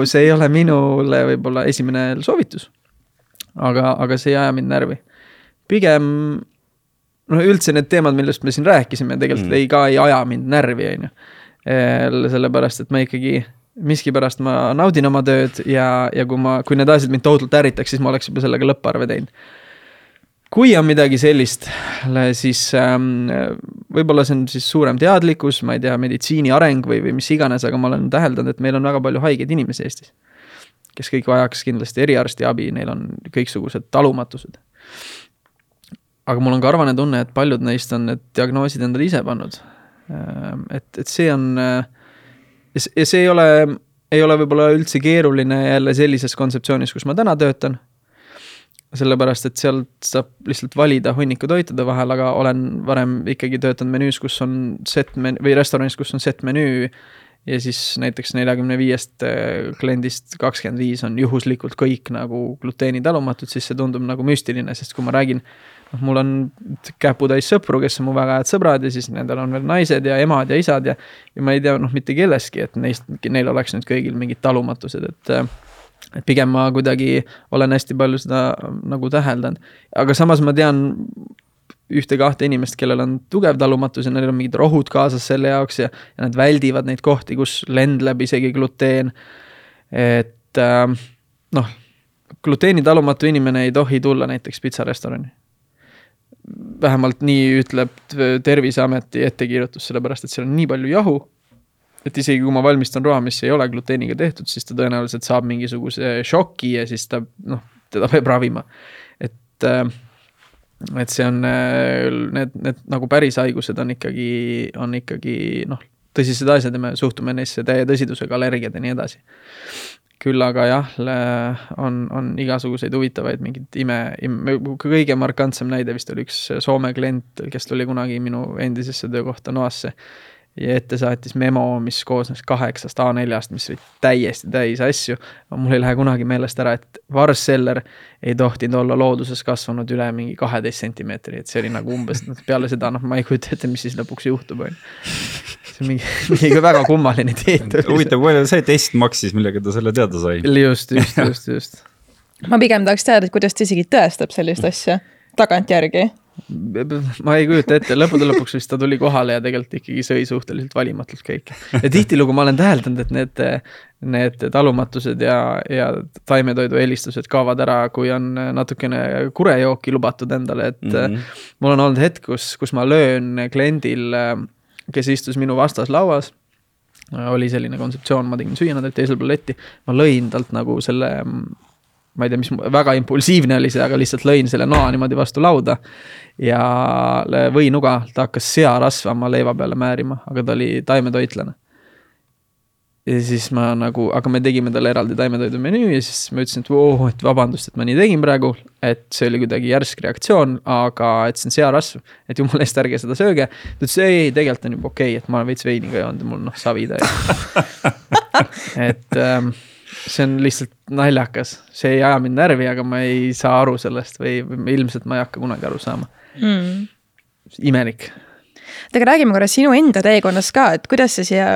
see ei ole minule võib-olla esimene soovitus. aga, aga see ei aja mind närvi. pigem noh, üldse need teemad, millest me siin rääkisime, tegelikult mm. ei, ka ei aja mind närvi, on ju. sellepärast, et ma ikkagi miskipärast ma naudin oma tööd ja, ja kui ma, kui need asjad mind tohutult ärritaks, siis ma oleks juba sellega lõpparve teinud. kui on midagi sellist, siis ähm, võib-olla see on siis suurem teadlikkus, ma ei tea, meditsiini areng või, või mis iganes, aga ma olen täheldanud, et meil on väga palju haigeid inimesi Eestis. kes kõik vajaks kindlasti eriarstiabi, neil on kõiksugused talumatused. aga mul on ka arvane tunne, et paljud neist on need diagnoosid endale ise pannud. Ähm, et, et see on äh, ja see ei ole, ei ole võib-olla üldse keeruline jälle sellises kontseptsioonis, kus ma täna töötan. sellepärast, et sealt saab lihtsalt valida hunniku toitude vahel, aga olen varem ikkagi töötanud menüüs, kus on set menüü või restoranis, kus on set menüü. ja siis näiteks neljakümne viiest äh, kliendist kakskümmend viis on juhuslikult kõik nagu gluteenitalumatud, siis see tundub nagu müstiline, sest kui ma räägin noh, mul on käputäis sõpru, kes on mu väga head sõbrad ja siis nendel on veel naised ja emad ja isad ja. ja ma ei tea noh, mitte kellestki, et neist, neil oleks nüüd kõigil mingid talumatused, et. et pigem ma kuidagi olen hästi palju seda nagu täheldanud, aga samas ma tean ühte-kahte inimest, kellel on tugev talumatus ja neil on mingid rohud kaasas selle jaoks ja, ja nad väldivad neid kohti, kus lendleb isegi gluteen. et äh, noh, gluteenitalumatu inimene ei tohi tulla näiteks pitsarestorani vähemalt nii ütleb Terviseameti ettekirjutus, sellepärast et seal on nii palju jahu. et isegi kui ma valmistan roa, mis ei ole gluteeniga tehtud, siis ta tõenäoliselt saab mingisuguse šoki ja siis ta noh, teda peab ravima. et, äh, et see on, äh, need, need nagu päris haigused on ikkagi, on ikkagi noh, tõsised asjad ja me suhtume neisse täie tõsidusega, allergiad ja nii edasi küll aga jah, on, on igasuguseid huvitavaid mingeid ime, ime, kõige markantsem näide vist oli üks Soome klient, kes tuli kunagi minu endisesse töökohta Noasse ja ette saatis memo, mis koosnes kaheksast A4-st, mis olid täiesti täis asju. mul ei lähe kunagi meelest ära, et Varsseller ei tohtinud olla looduses kasvanud üle mingi kaheteist sentimeetri, et see oli nagu umbes peale seda, noh, ma ei kujuta ette, mis siis lõpuks juhtub, on ju. see on mingi, mingi väga kummaline dieet. huvitav, palju see test maksis, millega ta selle teada sai? just, just, just, just. ma pigem tahaks teada, et kuidas ta isegi tõestab sellist asja tagantjärgi ma ei kujuta ette, lõppude lõpuks vist ta tuli kohale ja tegelikult ikkagi sõi suhteliselt valimatult kõike. ja tihtilugu ma olen täheldanud, et need, need talumatused ja, ja taimetoidu eelistused kaovad ära, kui on natukene kurejooki lubatud endale, et mm. -hmm. mul on olnud hetk, kus, kus ma löön kliendil, kes istus minu vastas lauas oli selline kontseptsioon, ma tegin süüa, olid teisel pool letti, ma lõin talt nagu selle ma ei tea, mis, väga impulsiivne oli see, aga lihtsalt lõin selle noa niimoodi vastu lauda. ja võinuga ta hakkas searasva oma leiva peale määrima, aga ta oli taimetoitlane ja siis ma nagu, aga me tegime talle eraldi taimetoidu menüü ja siis ma ütlesin, et oo, et vabandust, et ma nii tegin praegu. et see oli kuidagi järsk reaktsioon, aga et see on searasv, et jumala eest, ärge seda sööge. ta ütles ei, ei, tegelikult on juba okei okay,, et ma olen veits veini ka joonud ja mul noh, savi täis et ähm, see on lihtsalt naljakas, see ei aja mind närvi, aga ma ei saa aru sellest või, ilmselt ma ei hakka kunagi aru saama. Mm.. imelik. Aga räägime korra sinu enda teekonnast ka, et kuidas sa siia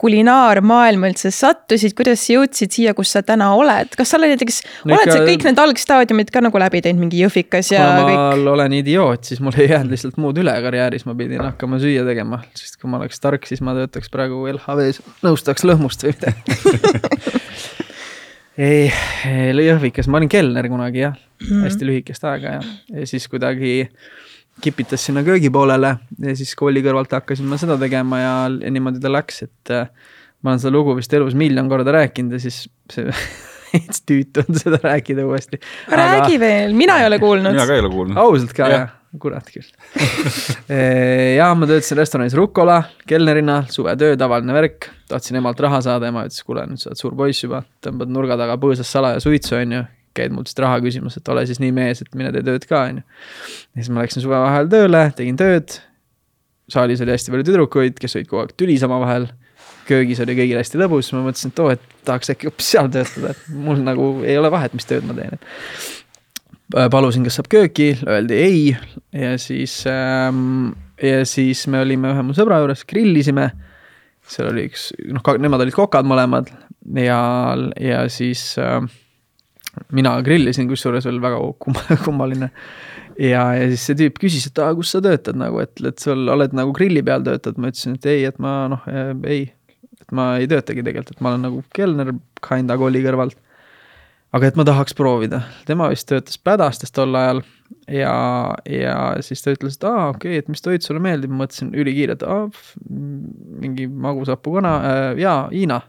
kulinaarmaailma üldse sattusid, kuidas sa jõudsid siia, kus sa täna oled, kas sa oled näiteks oled sa kõik need algstaadiumid ka nagu läbi teinud, mingi Jõhvikas ja kõik? ma olen idioot, siis mul ei jäänud lihtsalt muud üle karjääris, ma pidin hakkama süüa tegema, sest kui ma oleks tark, siis ma töötaks praegu LHV-s, nõustaks lõhmust või midagi ei, Jõhvikas, ma olin kelner kunagi jah mm, -hmm. hästi lühikest aega ja, ja siis kuidagi kipitas sinna köögi poolele ja siis kooli kõrvalt hakkasin ma seda tegema ja, ja niimoodi ta läks, et äh, ma olen seda lugu vist elus miljon korda rääkinud ja siis see veits tüütu on seda rääkida uuesti. räägi Aga... veel, mina ei ole kuulnud. mina ka ei ole kuulnud. ausalt ka jah? Kurat küll ja ma töötasin restoranis Rucola kelnerina, suvetöö, tavaline värk. tahtsin emalt raha saada, ema ütles, kuule nüüd sa oled suur poiss juba, tõmbad nurga taga põõsas salaja suitsu, onju käid mult raha küsimas, et ole siis nii mees, et mine tee tööd ka, on ju. ja siis ma läksin suvevaheajal tööle, tegin tööd. saalis oli hästi palju tüdrukuid, kes olid kogu aeg tülis omavahel. köögis oli kõigil hästi lõbus, ma mõtlesin, et oo, et tahaks äkki hoopis seal töötada, et mul nagu ei ole vahet, mis tööd ma teen, et. Palusin, kas saab kööki, öeldi ei ja siis ähm,, ja siis me olime ühe mu sõbra juures, grillisime seal oli üks, noh, nemad olid kokad mõlemad ja, ja siis äh, mina grillisin, kusjuures veel väga kummaline. ja, ja siis see tüüp küsis, et aa, kus sa töötad nagu, et, et sul oled nagu grilli peal töötad, ma ütlesin, et ei, et ma noh, ei. et ma ei töötagi tegelikult, et ma olen nagu kelner kinda kooli kõrvalt. Aga et ma tahaks proovida, tema vist töötas Pädastes tol ajal ja, ja siis ta ütles, et aa, okei okay,, et mis toit sulle meeldib, ma mõtlesin ülikiirelt, mingi magusapukana äh,, jaa, Hiina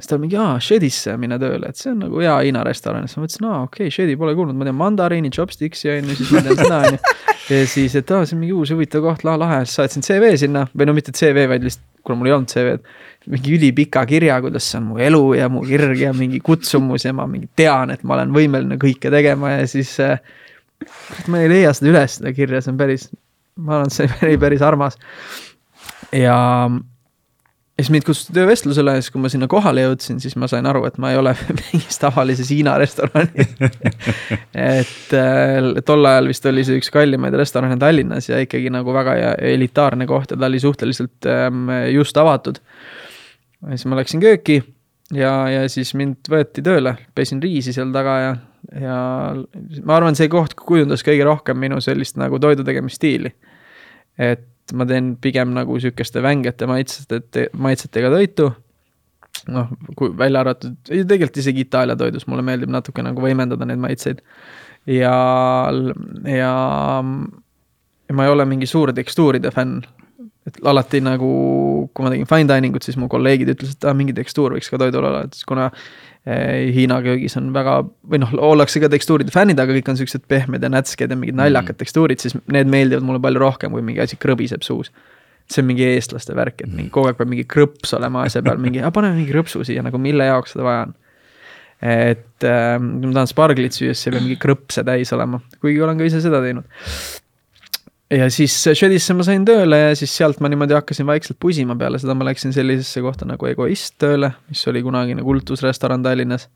siis ta mingi, aa, Shedisse mine tööle, et see on nagu hea Hiina restoran, siis ma mõtlesin, aa, okei okay,, Shedi pole kuulnud, ma tean mandariini, chopsticks'i on ju, siis ma tean seda on ju. ja siis, et aa, see on mingi uus huvitav koht, la lahe, siis saatsin CV sinna või no mitte CV, vaid lihtsalt, kuna mul ei olnud CV-d. mingi ülipika kirja, kuidas see on mu elu ja mu kirg ja mingi kutsumus ja ma mingi tean, et ma olen võimeline kõike tegema ja siis äh,. ma ei leia seda üles, seda kirja, see on päris, ma arvan, et see oli päris armas. ja ja siis mind kutsuti töövestlusele ja siis, kui ma sinna kohale jõudsin, siis ma sain aru, et ma ei ole mingis tavalises Hiina restoranis et äh, tol ajal vist oli see üks kallimaid restorane Tallinnas ja ikkagi nagu väga elitaarne koht ja ta oli suhteliselt ähm, just avatud. ja siis ma läksin kööki ja, ja siis mind võeti tööle, pesin riisi seal taga ja, ja ma arvan, see koht kujundas kõige rohkem minu sellist nagu toidu tegemisstiili. et et ma teen pigem nagu sihukeste vängete maitsete, maitsetega toitu. noh, kui välja arvatud, tegelikult isegi Itaalia toidus mulle meeldib natuke nagu võimendada neid maitseid. ja, ja, ja ma ei ole mingi suur tekstuuride fänn. et alati nagu, kui ma tegin fine dining ut, siis mu kolleegid ütlesid, et ah, mingi tekstuur võiks ka toidul olla, et kuna Hiina köögis on väga, või noh, ollakse ka tekstuuride fännid, aga kõik on siuksed pehmed ja nätsked ja mingid naljakad mm. tekstuurid, siis need meeldivad mulle palju rohkem, kui mingi asi krõbiseb suus. see on mingi eestlaste värk, et mingi mm. kogu aeg peab mingi krõps olema asja peal, mingi, paneme mingi krõpsu siia, nagu mille jaoks seda vaja on. et äh, ma tahan sparglit süüa, siis ei pea mingi krõpse täis olema, kuigi olen ka ise seda teinud ja siis Shedisse ma sain tööle ja siis sealt ma niimoodi hakkasin vaikselt pusima, peale seda ma läksin sellisesse kohta nagu Egoist tööle, mis oli kunagine kultusrestoran Tallinnas.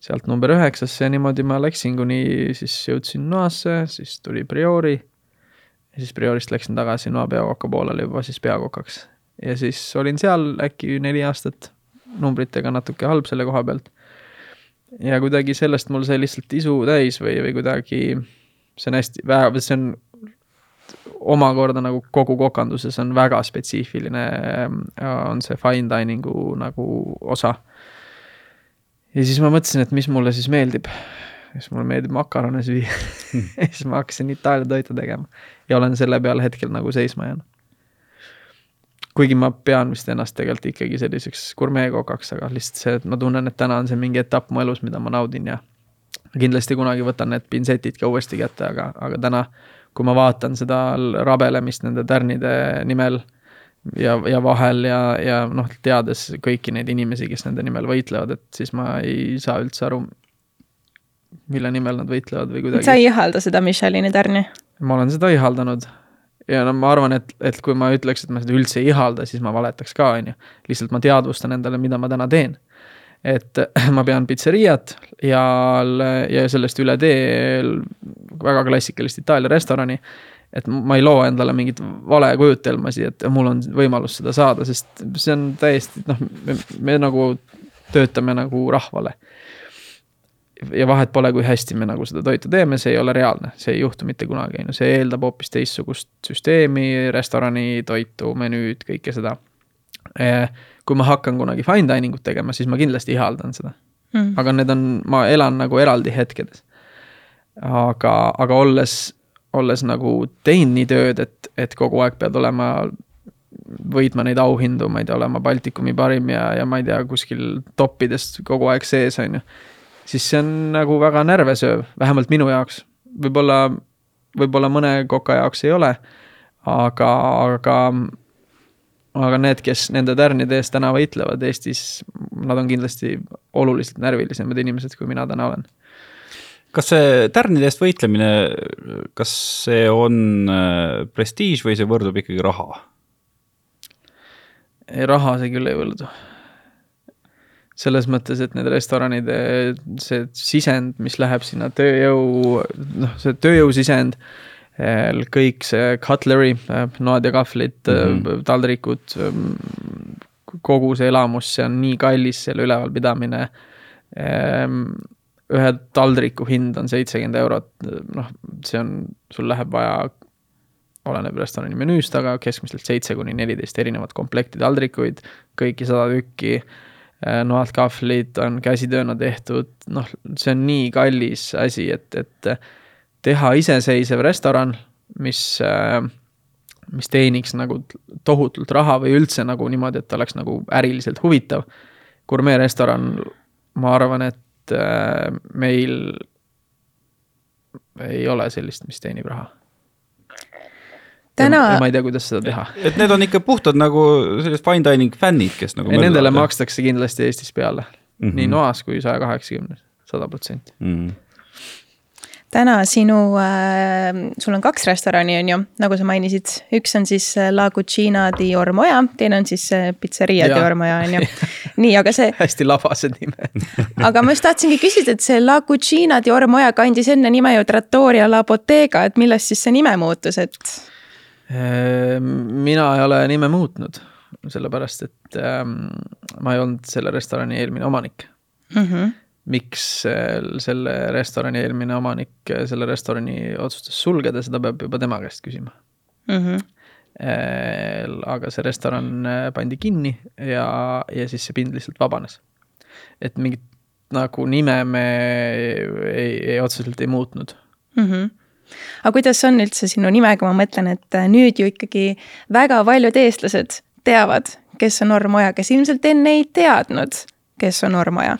sealt number üheksasse ja niimoodi ma läksin, kuni siis jõudsin Noasse, siis tuli Priori. ja siis Priorist läksin tagasi Noa peakoka poolele juba siis peakokaks. ja siis olin seal äkki neli aastat, numbritega natuke halb selle koha pealt. ja kuidagi sellest mul sai lihtsalt isu täis või, või kuidagi see on hästi, see on omakorda nagu kogu kokanduses on väga spetsiifiline, on see fine dining'u nagu osa. ja siis ma mõtlesin, et mis mulle siis meeldib. siis mulle meeldib makarone süüa ja siis ma hakkasin Itaalia toitu tegema ja olen selle peale hetkel nagu seisma jäänud. kuigi ma pean vist ennast tegelikult ikkagi selliseks gurmeekokaks, aga lihtsalt see, et ma tunnen, et täna on see mingi etapp mu elus, mida ma naudin ja kindlasti kunagi võtan need pintsetid ka uuesti kätte, aga, aga täna, kui ma vaatan seda rabelemist nende tärnide nimel ja, ja vahel ja, ja noh, teades kõiki neid inimesi, kes nende nimel võitlevad, et siis ma ei saa üldse aru, mille nimel nad võitlevad või kuidagi. sa ei ihalda seda Michelini tärni? ma olen seda ihaldanud ja no ma arvan, et, et kui ma ütleks, et ma seda üldse ei ihalda, siis ma valetaks ka, on ju. lihtsalt ma teadvustan endale, mida ma täna teen et ma pean pitseriat ja, ja sellest üle tee väga klassikalist Itaalia restorani. et ma ei loo endale mingit valekujutelmasi, et mul on võimalus seda saada, sest see on täiesti noh, me, nagu töötame nagu rahvale. ja vahet pole, kui hästi me nagu seda toitu teeme, see ei ole reaalne, see ei juhtu mitte kunagi, on ju, see eeldab hoopis teistsugust süsteemi, restorani, toitu, menüüd, kõike seda kui ma hakkan kunagi fine dining ut tegema, siis ma kindlasti ihaldan seda mm.. aga need on, ma elan nagu eraldi hetkedes. aga, aga olles, olles nagu teinud nii tööd, et, et kogu aeg pead olema, võitma neid auhindu, ma ei tea, olema Baltikumi parim ja, ja ma ei tea, kuskil toppidest kogu aeg sees, on ju. siis see on nagu väga närvesööv, vähemalt minu jaoks. võib-olla, võib-olla mõne koka jaoks ei ole. aga, aga aga need, kes nende tärnide eest täna võitlevad Eestis, nad on kindlasti oluliselt närvilisemad inimesed, kui mina täna olen. kas see tärnide eest võitlemine, kas see on äh, prestiiž või see võrdub ikkagi raha? ei, raha see küll ei võrdu. selles mõttes, et need restoranide, see sisend, mis läheb sinna tööjõu, noh, see tööjõusisend kõik see cutlery, äh, noad ja kahvlid mm, -hmm. taldrikud, ähm, kogu see elamus, see on nii kallis, selle ülevalpidamine. Ähm, ühe taldriku hind on seitsekümmend eurot, noh, see on, sul läheb vaja, oleneb restorani menüüst, aga keskmiselt seitse kuni neliteist erinevat komplekti taldrikuid, kõiki sada tükki äh, noad, kahvlid on käsitööna tehtud, noh, see on nii kallis asi, et, et teha iseseisev restoran, mis, äh, mis teeniks nagu tohutult raha või üldse nagu niimoodi, et oleks nagu äriliselt huvitav. gurmeerestoran, ma arvan, et äh, meil ei ole sellist, mis teenib raha täna. ma ei tea, kuidas seda teha. et need on ikka puhtad nagu sellised fine dining fännid, kes nagu. Nendele makstakse kindlasti Eestis peale mm, -hmm. nii noas kui saja kaheksakümnes, sada protsenti. Täna sinu äh,, sul on kaks restorani, on ju, nagu sa mainisid, üks on siis äh, La Cucina di Ormoja, teine on siis äh, Pizzeria di Ormoja, on ju. nii, aga see hästi labased nimed aga ma just tahtsingi küsida, et see La Cucina di Ormoja kandis enne nime ju Trattoria La Bottega, et millest siis see nime muutus, et? Ehm, mina ei ole nime muutnud, sellepärast et ähm, ma ei olnud selle restorani eelmine omanik mm. -hmm miks selle restorani eelmine omanik selle restorani otsustas sulgeda, seda peab juba tema käest küsima mm. -hmm. aga see restoran äh, pandi kinni ja, ja siis see pind lihtsalt vabanes. et mingit nagu nime me ei, ei otseselt ei muutnud mm. -hmm aga kuidas on üldse sinu nimega, ma mõtlen, et äh, nüüd ju ikkagi väga paljud eestlased teavad, kes on Orm Oja, kes ilmselt enne ei teadnud kes on Ormoja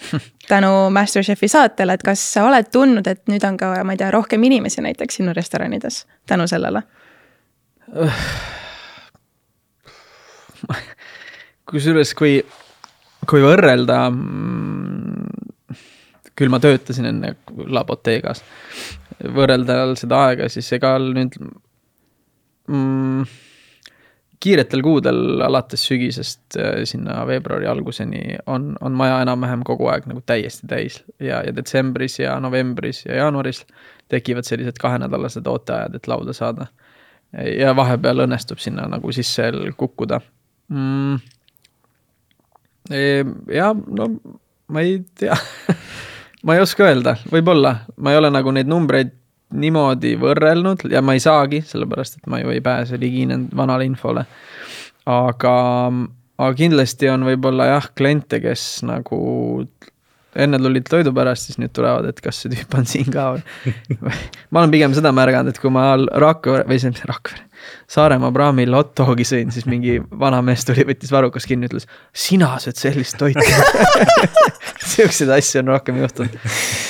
tänu Masterchefi saatele, et kas sa oled tundnud, et nüüd on ka, ma ei tea, rohkem inimesi näiteks sinu restoranides tänu sellele? kusjuures, kui, kui võrrelda, mm, küll ma töötasin enne La Bottegas, võrrelda seda aega, siis ega nüüd mm, kiiretel kuudel alates sügisest äh, sinna veebruari alguseni on, on maja enam-vähem kogu aeg nagu täiesti täis. Ja, ja detsembris ja novembris ja jaanuaris tekivad sellised kahenädalased ooteajad, et lauda saada. ja vahepeal õnnestub sinna nagu sisse kukkuda. Mm.. ja no ma ei tea. Ma ei oska öelda, võib-olla, ma ei ole nagu neid numbreid niimoodi võrrelnud ja ma ei saagi, sellepärast et ma ju ei pääse ligi vanale infole. aga, aga kindlasti on võib-olla jah, kliente, kes nagu enne tulid toidu pärast, siis nüüd tulevad, et kas see tüüp on siin ka või ma olen pigem seda märganud, et kui ma Rakvere või see, mis Rakvere, Saaremaa praamil hot dogi sõin, siis mingi vanamees tuli, võttis varrukas kinni, ütles. sina sööd sellist toitu Siukseid asju on rohkem juhtunud,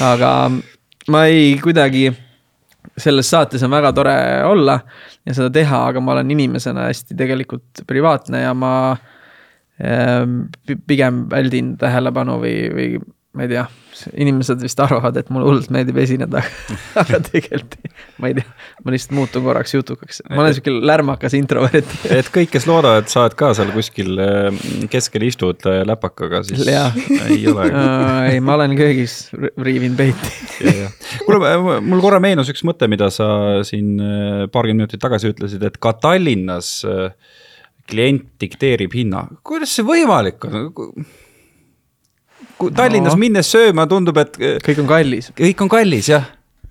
aga ma ei kuidagi, selles saates on väga tore olla ja seda teha, aga ma olen inimesena hästi tegelikult privaatne ja ma pi- pigem väldin tähelepanu või, või ma ei tea, inimesed vist arvavad, et mulle hullult meeldib esineda, aga tegelikult ma ei tea, ma lihtsalt muutun korraks jutukaks, ma olen sihuke lärmakas introvert. et kõik, kes loodavad, et sa oled ka seal kuskil äh, keskel istud äh, läpakaga, siis Jaa. ei ole. ei, ma olen köögis, riivin peiti. kuule, mul korra meenus üks mõte, mida sa siin äh, paarkümmend minutit tagasi ütlesid, et ka Tallinnas klient dikteerib hinna, kuidas see võimalik on? Kui Tallinnas No. minnes sööma tundub, et äh, kõik on kallis. kõik on kallis, jah.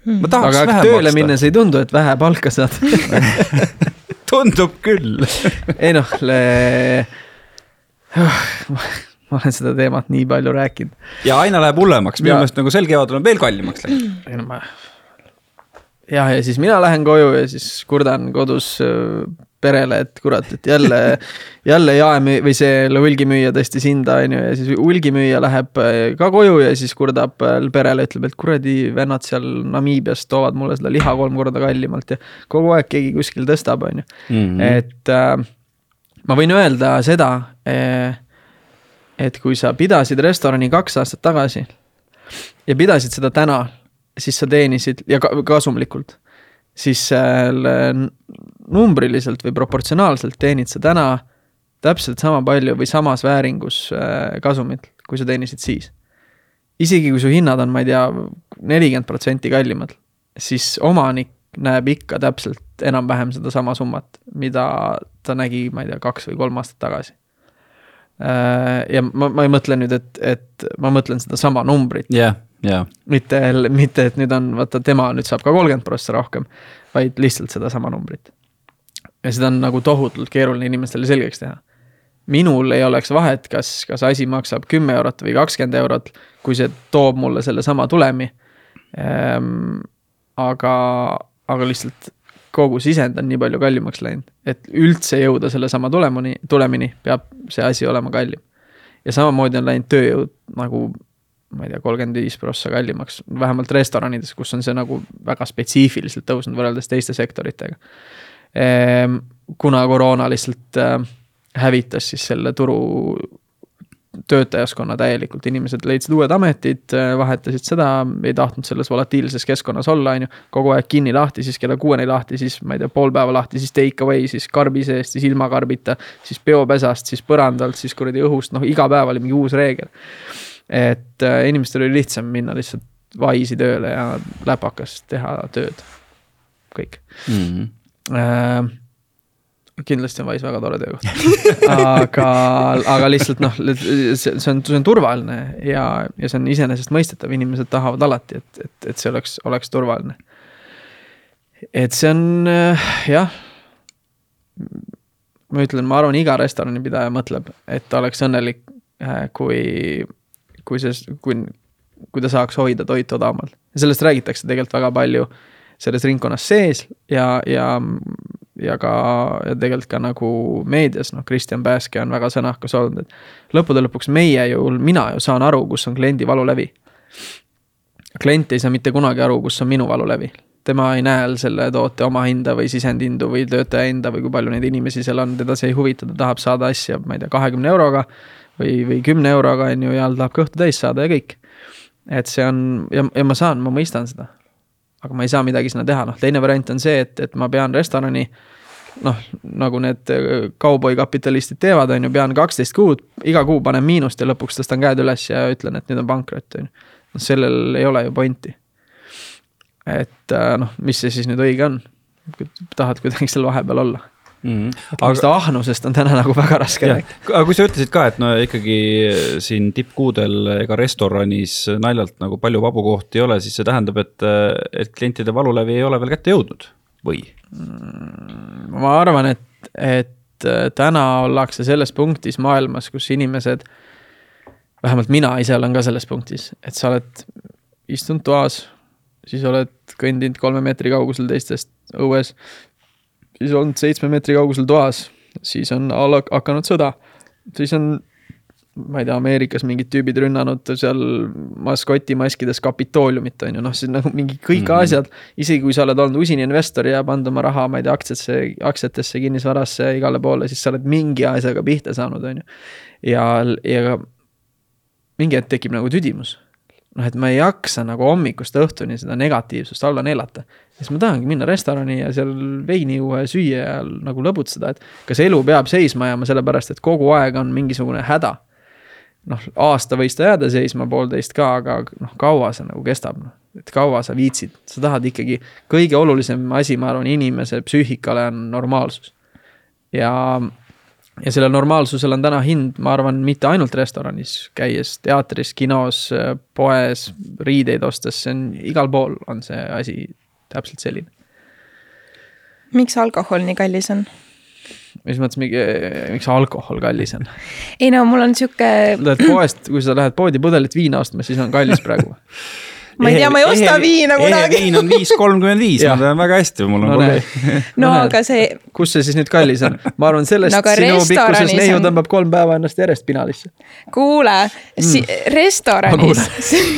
ma tahaks aga vähem tööle maksta, minnes ei tundu, et vähe palka saad tundub küll. ei noh, ma olen seda teemat nii palju rääkinud. ja aina läheb hullemaks, minu Ja- meelest nagu sel kevadel on veel kallimaks läinud. ei no ma. jah, ja siis mina lähen koju ja siis kurdan kodus öö, perele, et kurat, et jälle, jälle jaemüü- või see hulgimüüja tõstis hinda, on ju, ja siis hulgimüüja läheb öö, ka koju ja siis kurdab öö, perele, ütleb, et kuradi vennad seal Namiibias toovad mulle seda liha kolm korda kallimalt ja kogu aeg keegi kuskil tõstab, on ju. Mhm. et äh, ma võin öelda seda, et kui sa pidasid restorani kaks aastat tagasi ja pidasid seda täna, siis sa teenisid ja ka- kasumlikult, siis seal n- numbriliselt või proportsionaalselt teenid sa täna täpselt sama palju või samas vääringus äh, kasumit, kui sa teenisid siis. isegi kui su hinnad on, ma ei tea, nelikümmend protsenti kallimad, siis omanik näeb ikka täpselt enam-vähem sedasama summat, mida ta nägi, ma ei tea, kaks või kolm aastat tagasi. ja ma, ma ei mõtle nüüd, et, et ma mõtlen sedasama numbrit, jah, ja, mitte, mitte, et nüüd on, vaata tema nüüd saab ka kolmkümmend prossa rohkem, vaid lihtsalt sedasama numbrit. ja seda on nagu tohutult keeruline inimestele selgeks teha. minul ei oleks vahet, kas, kas asi maksab kümme eurot või kakskümmend eurot, kui see toob mulle sellesama tulemi ehm,. aga, aga lihtsalt kogu sisend on nii palju kallimaks läinud, et üldse jõuda sellesama tulemuni, tulemini peab see asi olema kallim. ja samamoodi on läinud tööjõud nagu ma ei tea, kolmkümmend viis prossa kallimaks, vähemalt restoranides, kus on see nagu väga spetsiifiliselt tõusnud võrreldes teiste sektoritega. kuna koroona lihtsalt äh, hävitas siis selle turu töötajaskonna täielikult, inimesed leidsid uued ametid, vahetasid seda, ei tahtnud selles volatiilses keskkonnas olla, on ju. kogu aeg kinni lahti, siis kella kuueni lahti, siis ma ei tea, pool päeva lahti, siis take away, siis karbi seest, siis ilma karbita, siis peopesast, siis põrandalt, siis kuradi õhust, noh iga päev oli mingi uus reegel. Et äh, inimestel oli lihtsam minna lihtsalt vaisi tööle ja läpakas teha tööd, kõik Mhm. äh,. kindlasti on Wise väga tore töökoht, aga, aga lihtsalt noh, see, on, see on turvaline ja, ja see on iseenesestmõistetav, inimesed tahavad alati, et, et, et see oleks, oleks turvaline. et see on äh, jah. ma ütlen, ma arvan, iga restoranipidaja mõtleb, et ta oleks õnnelik, kui, kui see, kui, kui ta saaks hoida toitu odavamalt. sellest räägitakse tegelikult väga palju selles ringkonnas sees ja, ja, ja ka ja tegelikult ka nagu meedias, noh, Kristjan Pääske on väga sõnakas olnud, et lõppude lõpuks meie ju, mina ju saan aru, kus on kliendi valulävi. klient ei saa mitte kunagi aru, kus on minu valulävi. tema ei näe selle toote omahinda või sisendhindu või töötaja hinda või kui palju neid inimesi seal on, teda see ei huvita, ta tahab saada asja, ma ei tea, kahekümne euroga või, või kümne euroga on ju ja tahab kõhtu täis saada ja kõik. et see on ja, ja ma saan, ma mõistan seda aga ma ei saa midagi sinna teha, noh teine variant on see, et, et ma pean restorani noh, nagu need kauboikapitalistid teevad, on ju, pean kaksteist kuud, iga kuu panen miinust ja lõpuks tõstan käed üles ja ütlen, et nüüd on pankrot, on ju. noh, sellel ei ole ju pointi. et äh, noh, mis see siis nüüd õige on? tahad kuidagi seal vahepeal olla. Mhm. aga seda ahnusest on täna nagu väga raske rääkida., aga kui sa ütlesid ka, et no ikkagi siin tippkuudel ega restoranis naljalt nagu palju vabu kohti ei ole, siis see tähendab, et, et klientide valulävi ei ole veel kätte jõudnud või? ma arvan, et, et äh, täna ollakse selles punktis maailmas, kus inimesed, vähemalt mina ise olen ka selles punktis, et sa oled istunud toas, siis oled kõndinud kolme meetri kaugusel teistest õues, siis olnud seitsme meetri kaugusel toas, siis on hakanud sõda, siis on ma ei tea, Ameerikas mingid tüübid rünnanud seal maskotimaskides Kapitooliumit on ju, noh, on nagu mingi kõik mm. -hmm. asjad. isegi kui sa oled olnud usine investor ja pannud oma raha, ma ei tea, aktsiatesse, aktsiatesse, kinnisvarasse, igale poole, siis sa oled mingi asjaga pihta saanud, on ju. ja, ja mingi hetk tekib nagu tüdimus noh, et ma ei jaksa nagu hommikust õhtuni seda negatiivsust alla neelata. siis ma tahangi minna restorani ja seal veini juua ja süüa ja nagu lõbutseda, et kas elu peab seisma jääma, sellepärast et kogu aeg on mingisugune häda. noh, aasta võis ta jääda seisma, poolteist ka, aga noh, kaua see nagu kestab, noh. et kaua sa viitsid, sa tahad ikkagi, kõige olulisem asi, ma arvan, inimese psüühikale on normaalsus. ja ja sellel normaalsusel on täna hind, ma arvan, mitte ainult restoranis käies, teatris, kinos, poes, riideid ostes, see on igal pool on see asi täpselt selline. miks alkohol nii kallis on? mis mõttes, miks alkohol kallis on? ei no mul on sihuke, Lähed poest, kui sa lähed poodi pudelit viina ostma, siis on kallis praegu. ma ei tea, ma ei osta viina kunagi. viin on viis kolmkümmend viis, ma tean väga hästi, mul on No kolleeg näed.. no aga see, kus see siis nüüd kallis on? ma arvan, sellest No sinu pikkuses neiu on- tõmbab kolm päeva ennast järjest pinalisse. kuule si-, restoranis,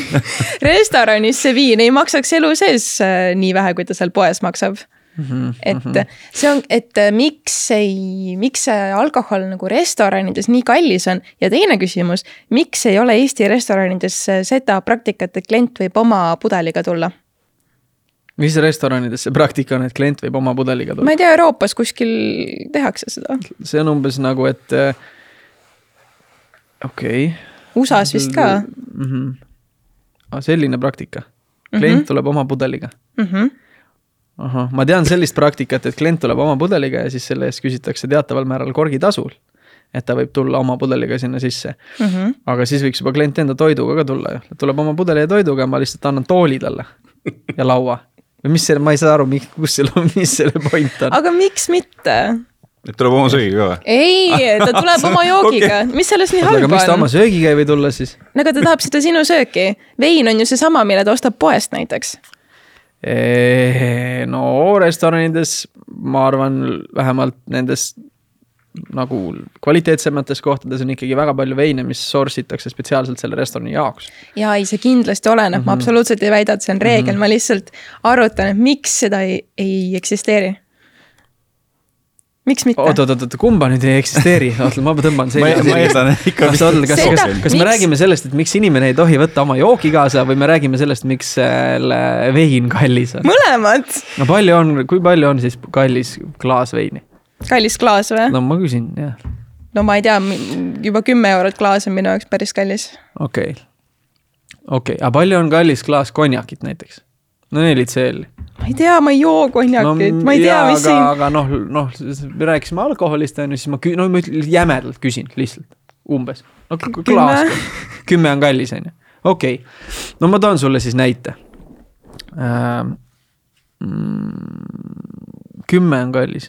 restoranis see viin ei maksaks elu sees äh, nii vähe, kui ta seal poes maksab. Mhm, et see on, et äh, miks ei, miks see alkohol nagu restoranides nii kallis on ja teine küsimus, miks ei ole Eesti restoranides äh, seda praktikat, et klient võib oma pudeliga tulla? mis restoranides see praktika on, et klient võib oma pudeliga tulla? ma ei tea, Euroopas kuskil tehakse seda, see on umbes nagu, et äh, okei USA-s vist ka mm. -hmm. Ah, selline praktika, klient mm -hmm. tuleb oma pudeliga. mm. -hmm. ahah, ma tean sellist praktikat, et klient tuleb oma pudeliga ja siis selle eest küsitakse teataval määral korgitasul. et ta võib tulla oma pudeliga sinna sisse, Mm -hmm. aga siis võiks juba klient enda toiduga ka tulla ju, tuleb oma pudeli ja toiduga, ma lihtsalt annan tooli talle ja laua. või mis selle, ma ei saa aru, kus selle, mis selle point on. aga miks mitte? et tuleb oma söögiga või? ei, ta tuleb oma joogiga okay., mis selles nii aga halba miks ta on oma? söögiga ei või tulla siis? no aga ta tahab seda sinu sööki. vein on ju seesama, mille ta ostab poest näiteks. No restoranides ma arvan, vähemalt nendes nagu kvaliteetsemates kohtades on ikkagi väga palju veine, mis source itakse spetsiaalselt selle restorani jaoks. ja ei, see kindlasti oleneb mm, -hmm. ma absoluutselt ei väida, et see on reegel mm, -hmm. ma lihtsalt arutan, et miks seda ei, ei eksisteeri. Miks mitte? oot, oot, oot, kumba nüüd ei eksisteeri, oota, ma tõmban selja ma eeldan ikka. kas, oota, kas, kas, kas me miks- räägime sellest, et miks inimene ei tohi võtta oma jooki kaasa või me räägime sellest, miks selle vein kallis on? mõlemad. no palju on, kui palju on siis kallis klaas veini? kallis klaas või? no ma küsin, jah, no ma ei tea, juba kümme eurot klaas on minu jaoks päris kallis. okei okay.. okei okay., aga palju on kallis klaas konjakit näiteks? No neli CL-i. ma ei tea, ma ei joo konjakit no,, ma ei tea, mis aga, siin. aga noh, noh, me rääkisime alkoholist on ju, siis ma no ma jämedalt küsin lihtsalt, umbes. no klaas, kümme on kallis on ju, okei okay.. no ma toon sulle siis näite ähm,. Mm, kümme on kallis,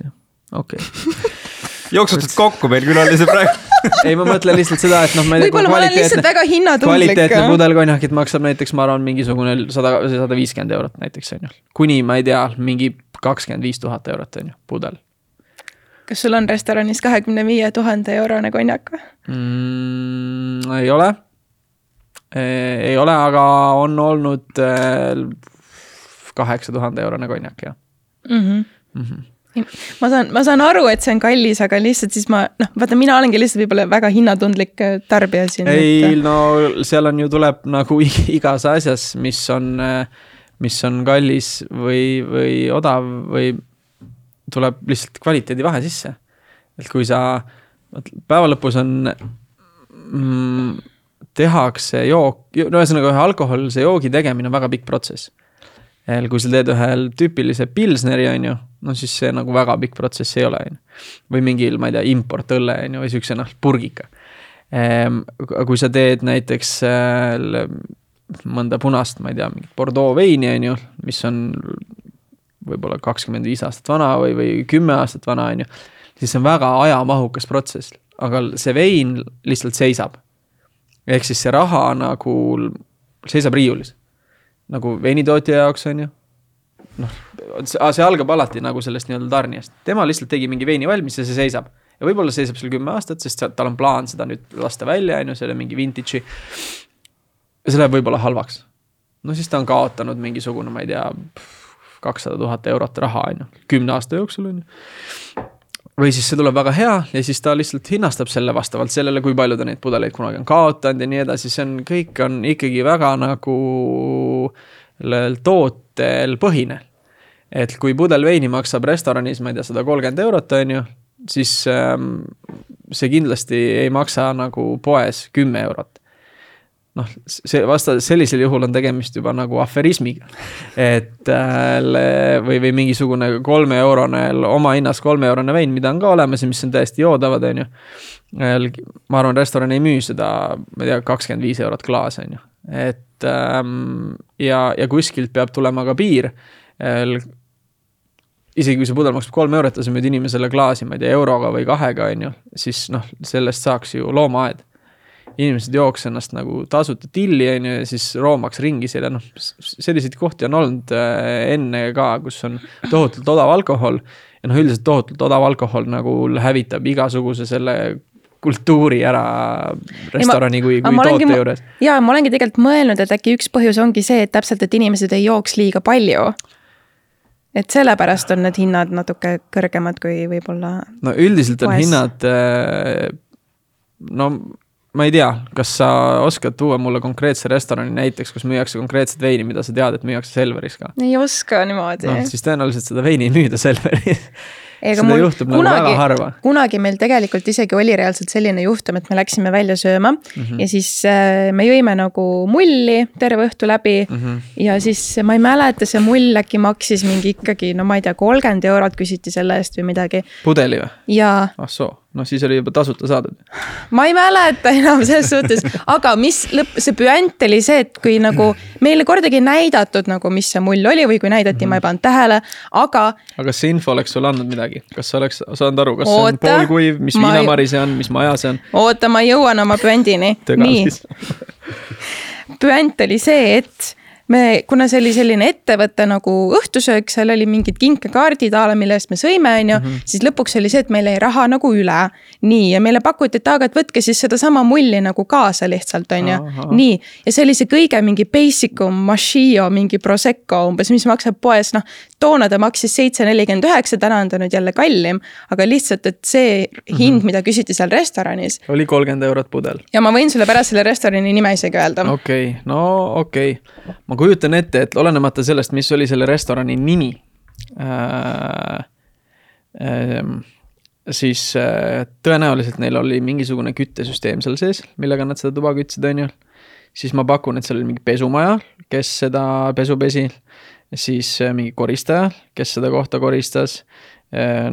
okei okay. jooksutad kokku meil külalised praegu. ei, ma mõtlen lihtsalt seda, et noh, ma ei tea, võib-olla ma olen lihtsalt väga hinnatundlik. kvaliteetne pudel konjakit maksab näiteks, ma arvan, mingisugune sada, sada viiskümmend eurot näiteks on ju. kuni ma ei tea, mingi kakskümmend viis tuhat eurot on ju, pudel kas sul on restoranis kahekümne viie tuhande eurone konjak või? mm,. ei ole. ei ole, aga on olnud kaheksa tuhande eurone konjak jah mm. -hmm. mm. -hmm. Ma saan, ma saan aru, et see on kallis, aga lihtsalt siis ma noh, vaata, mina olengi lihtsalt võib-olla väga hinnatundlik äh, tarbija siin. ei, no seal on ju, tuleb nagu ig- igas asjas, mis on, mis on kallis või, või odav või tuleb lihtsalt kvaliteedivahe sisse. et kui sa, päeva lõpus on mm,, tehakse jook, no ühesõnaga ühe alkoholise joogi tegemine on väga pikk protsess. kui sa teed ühel tüüpilise pilsneri, on ju, no siis see nagu väga pikk protsess ei ole, on ju. või mingil, ma ei tea, importõlle, on ju, või siukse noh, purgika Ehm, kui sa teed näiteks äh, mõnda punast, ma ei tea, mingit Bordeaux veini, on ju, mis on võib-olla kakskümmend viis aastat vana või, või kümme aastat vana, on ju, siis see on väga ajamahukas protsess, aga see vein lihtsalt seisab. ehk siis see raha nagu seisab riiulis. nagu veinitootja jaoks, on ju, noh, see algab alati nagu sellest nii-öelda tarnijast, tema lihtsalt tegi mingi veini valmis ja see seisab ja võib-olla seisab seal kümme aastat, sest tal on plaan seda nüüd lasta välja, on ju, selle mingi vintage'i. ja see läheb võib-olla halvaks. no siis ta on kaotanud mingisugune, ma ei tea, kakssada tuhat eurot raha, on ju, kümne aasta jooksul, on ju või siis see tuleb väga hea ja siis ta lihtsalt hinnastab selle vastavalt sellele, kui palju ta neid pudeleid kunagi on kaotanud ja nii edasi, see on, kõik on ikkagi väga nagu tootel põhine. Et kui pudel veini maksab restoranis, ma ei tea, sada kolmkümmend eurot, on ju, siis ähm, see kindlasti ei maksa nagu poes kümme eurot noh, see vasta, sellisel juhul on tegemist juba nagu aferismiga. et äh, või, või mingisugune kolmeeurone, omahinnast kolmeeurone vein, mida on ka olemas ja mis on täiesti joodavad, on ju. ma arvan, restoran ei müü seda, ma ei tea, kakskümmend viis eurot klaas, on ju. et ähm, ja, ja kuskilt peab tulema ka piir isegi kui see pudel maksab kolm eurot ja sa müüd inimesele klaasi, ma ei tea, euroga või kahega, on ju, siis noh, sellest saaks ju loomaaed. inimesed jooks ennast nagu tasuta tilli, on ju, ja siis roomaks ringi seal ja noh, selliseid kohti on olnud äh, enne ka, kus on tohutult odav alkohol. ja noh, üldiselt tohutult odav alkohol nagu hävitab igasuguse selle kultuuri ära restorani kui, aga kui ma olengi toote mõ- juures. ja ma olengi tegelikult mõelnud, et äkki üks põhjus ongi see, et täpselt, et inimesed ei jooks liiga palju. Et sellepärast on need hinnad natuke kõrgemad kui võib-olla no üldiselt on poes. hinnad, no ma ei tea, kas sa oskad tuua mulle konkreetse restorani näiteks, kus müüakse konkreetset veini, mida sa tead, et müüakse Selveris ka? ei oska niimoodi noh, siis tõenäoliselt seda veini ei müüda Selveris. Seda mul juhtub nagu väga harva. kunagi meil tegelikult isegi oli reaalselt selline juhtum, et me läksime välja sööma mm. -hmm. ja siis äh, me jõime nagu mulli terve õhtu läbi mm. Mhm. ja siis ma ei mäleta, see mull äkki maksis mingi ikkagi, no ma ei tea, kolmkümmend eurot küsiti selle eest või midagi pudeli või? ja ah soo, noh siis oli juba tasuta saadud. ma ei mäleta enam selles suhtes, aga mis lõpp, see püant oli see, et kui nagu meile kordagi ei näidatud nagu, mis see mull oli või kui näidati mm, -hmm. ma ei pannud tähele, aga aga kas see info oleks sulle andnud midagi, kas sa oleks saanud aru, kas see on Oota, poolkuiv, mis ma viinamari see on, mis maja see on? oota, ma jõuan oma püandini. nii, püant oli see, et me, kuna see oli selline ettevõte nagu õhtusöök, seal oli mingid kinkekaardid a la, mille eest me sõime, on ju, siis lõpuks oli see, et meil jäi raha nagu üle. nii, ja meile pakuti, et aga, et võtke siis sedasama mulli nagu kaasa lihtsalt, on ju nii, ja see oli see kõige mingi basic um Machio mingi Prosecco umbes, mis maksab poes, noh. toona ta maksis seitse nelikümmend üheksa, täna on ta nüüd jälle kallim, aga lihtsalt, et see hind, mida küsiti seal restoranis oli kolmkümmend eurot pudel. ja ma võin sulle pärast selle restorani nime isegi öelda okei okay,, no okei okay., ma kujutan ette, et olenemata sellest, mis oli selle restorani nimi äh,. Äh, siis äh, tõenäoliselt neil oli mingisugune küttesüsteem seal sees, millega nad seda tuba kütsid, on ju. siis ma pakun, et seal oli mingi pesumaja, kes seda pesu pesi. siis äh, mingi koristaja, kes seda kohta koristas.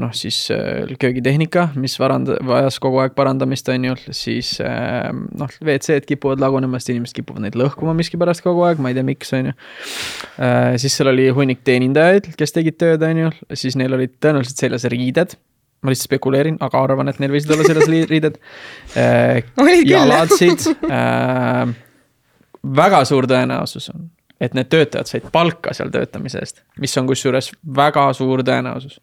noh, siis äh, köögitehnika, mis varand-, vajas kogu aeg parandamist, on ju, siis äh, noh, WC-d kipuvad lagunema, sest inimesed kipuvad neid lõhkuma miskipärast kogu aeg, ma ei tea, miks, on ju. siis seal oli hunnik teenindajaid, kes tegid tööd, on ju, siis neil olid tõenäoliselt seljas riided ma lihtsalt spekuleerin, aga arvan, et neil võisid olla selles li- riided äh,. Jalatsid äh,. väga suur tõenäosus on, et need töötajad said palka seal töötamise eest, mis on kusjuures väga suur tõenäosus.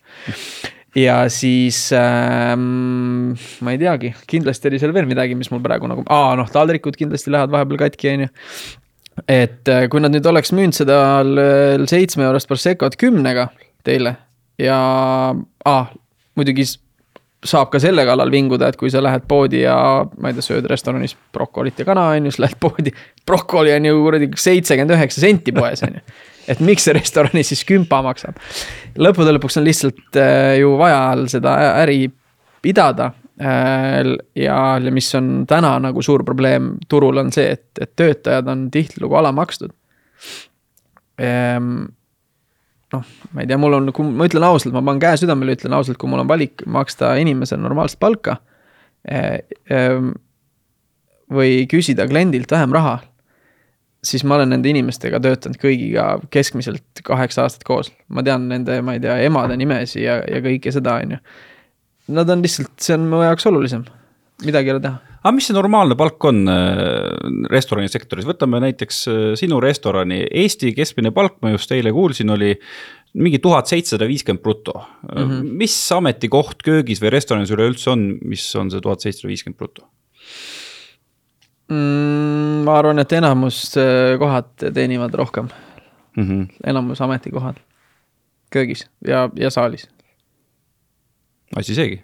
ja siis ähm, ma ei teagi, kindlasti oli seal veel midagi, mis mul praegu nagu, aa noh, taldrikud kindlasti lähevad vahepeal katki, on ju et äh, kui nad nüüd oleks müünud seda seitsme eurost Proseccot kümnega teile ja ah, muidugi saab ka selle kallal vinguda, et kui sa lähed poodi ja ma ei tea, sööd restoranis brokolit ja kana on ju, siis lähed poodi. brokoli on ju kuradi seitsekümmend üheksa senti poes on ju. et miks see restoranis siis kümpa maksab? lõppude lõpuks on lihtsalt äh, ju vaja seda äri pidada äh, ja mis on täna nagu suur probleem turul on see, et, et töötajad on tihtilugu alamakstud ehm, noh, ma ei tea, mul on, kui ma ütlen ausalt, ma panen käe südamele, ütlen ausalt, kui mul on valik maksta inimesele normaalset palka eh,. ehm, või küsida kliendilt vähem raha. siis ma olen nende inimestega töötanud kõigiga keskmiselt kaheksa aastat koos, ma tean nende, ma ei tea, emade nimesi ja, ja kõike seda, on ju. Nad on lihtsalt, see on mu jaoks olulisem, midagi ei ole teha. Aga mis see normaalne palk on äh, restoranisektoris, võtame näiteks äh, sinu restorani, Eesti keskmine palk, ma just eile kuulsin, oli mingi tuhat seitsesada viiskümmend bruto mm. -hmm. mis ametikoht köögis või restoranis üleüldse on, mis on see tuhat seitsesada viiskümmend bruto? mm,? ma arvan, et enamus äh, kohad teenivad rohkem mm. -hmm. enamus ametikohad köögis ja, ja saalis. asi seegi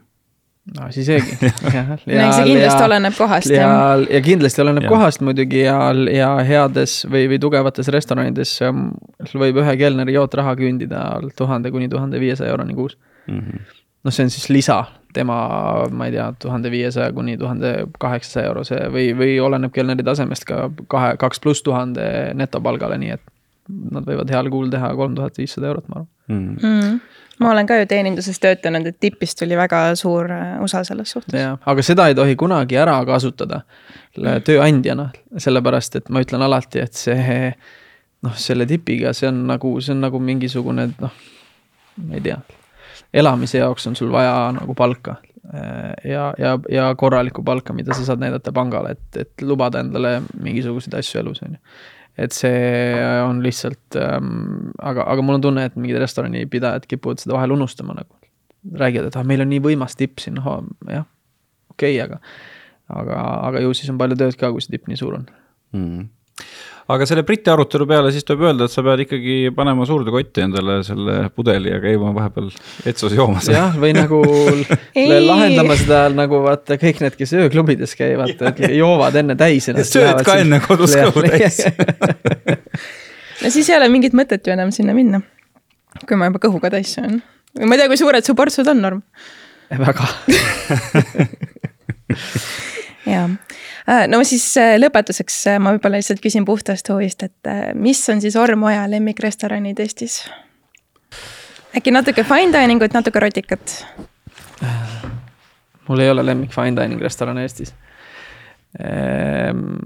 asi seegi. no see kindlasti ja, oleneb kohast. ja, ja kindlasti oleneb ja. kohast muidugi ja, ja heades või, või tugevates restoranides võib ühe kelneri jootraha küündida tuhande kuni tuhande viiesaja euroni kuus mm -hmm.. noh, see on siis lisa tema, ma ei tea, tuhande viiesaja kuni tuhande kaheksasaja eurose või, või oleneb kelneri tasemest ka kahe, kaks pluss tuhande netopalgale, nii et nad võivad heal kuul teha kolm tuhat viissada eurot, ma arvan mm. -hmm ma olen ka ju teeninduses töötanud, et tipist tuli väga suur äh, osa selles suhtes. jah, aga seda ei tohi kunagi ära kasutada tööandjana, sellepärast et ma ütlen alati, et see noh, selle tipiga, see on nagu, see on nagu mingisugune noh, ma ei tea, elamise jaoks on sul vaja nagu palka äh, ja, ja, ja korralikku palka, mida sa saad näidata pangale, et, et lubada endale mingisuguseid asju elus, on ju et see on lihtsalt ähm,, aga, aga mul on tunne, et mingid restoranipidajad kipuvad seda vahel unustama nagu. räägivad, et ah, meil on nii võimas tipp siin, noh jah, okei okay,, aga, aga, aga ju siis on palju tööd ka, kui see tipp nii suur on mm aga selle Briti arutelu peale siis tuleb öelda, et sa pead ikkagi panema suurde kotti endale selle pudeli ja käima vahepeal vetsus joomas. jah, või nagu lahendama seda nagu vaata kõik need, kes ööklubides käivad, joovad enne täis ennast. sööd ka enne kodus kõhu täis no siis ei ole mingit mõtet ju enam sinna minna. kui ma juba kõhuga täis söön. ma ei tea, kui suured su portsud on, Norm? väga jaa no siis äh, lõpetuseks äh, ma võib-olla lihtsalt küsin puhtast huvist, et mis on siis Ormoja lemmikrestoranid Eestis? äkki natuke fine dining ut, natuke rotikat? mul ei ole lemmik fine dining restoran Eestis. Ehm,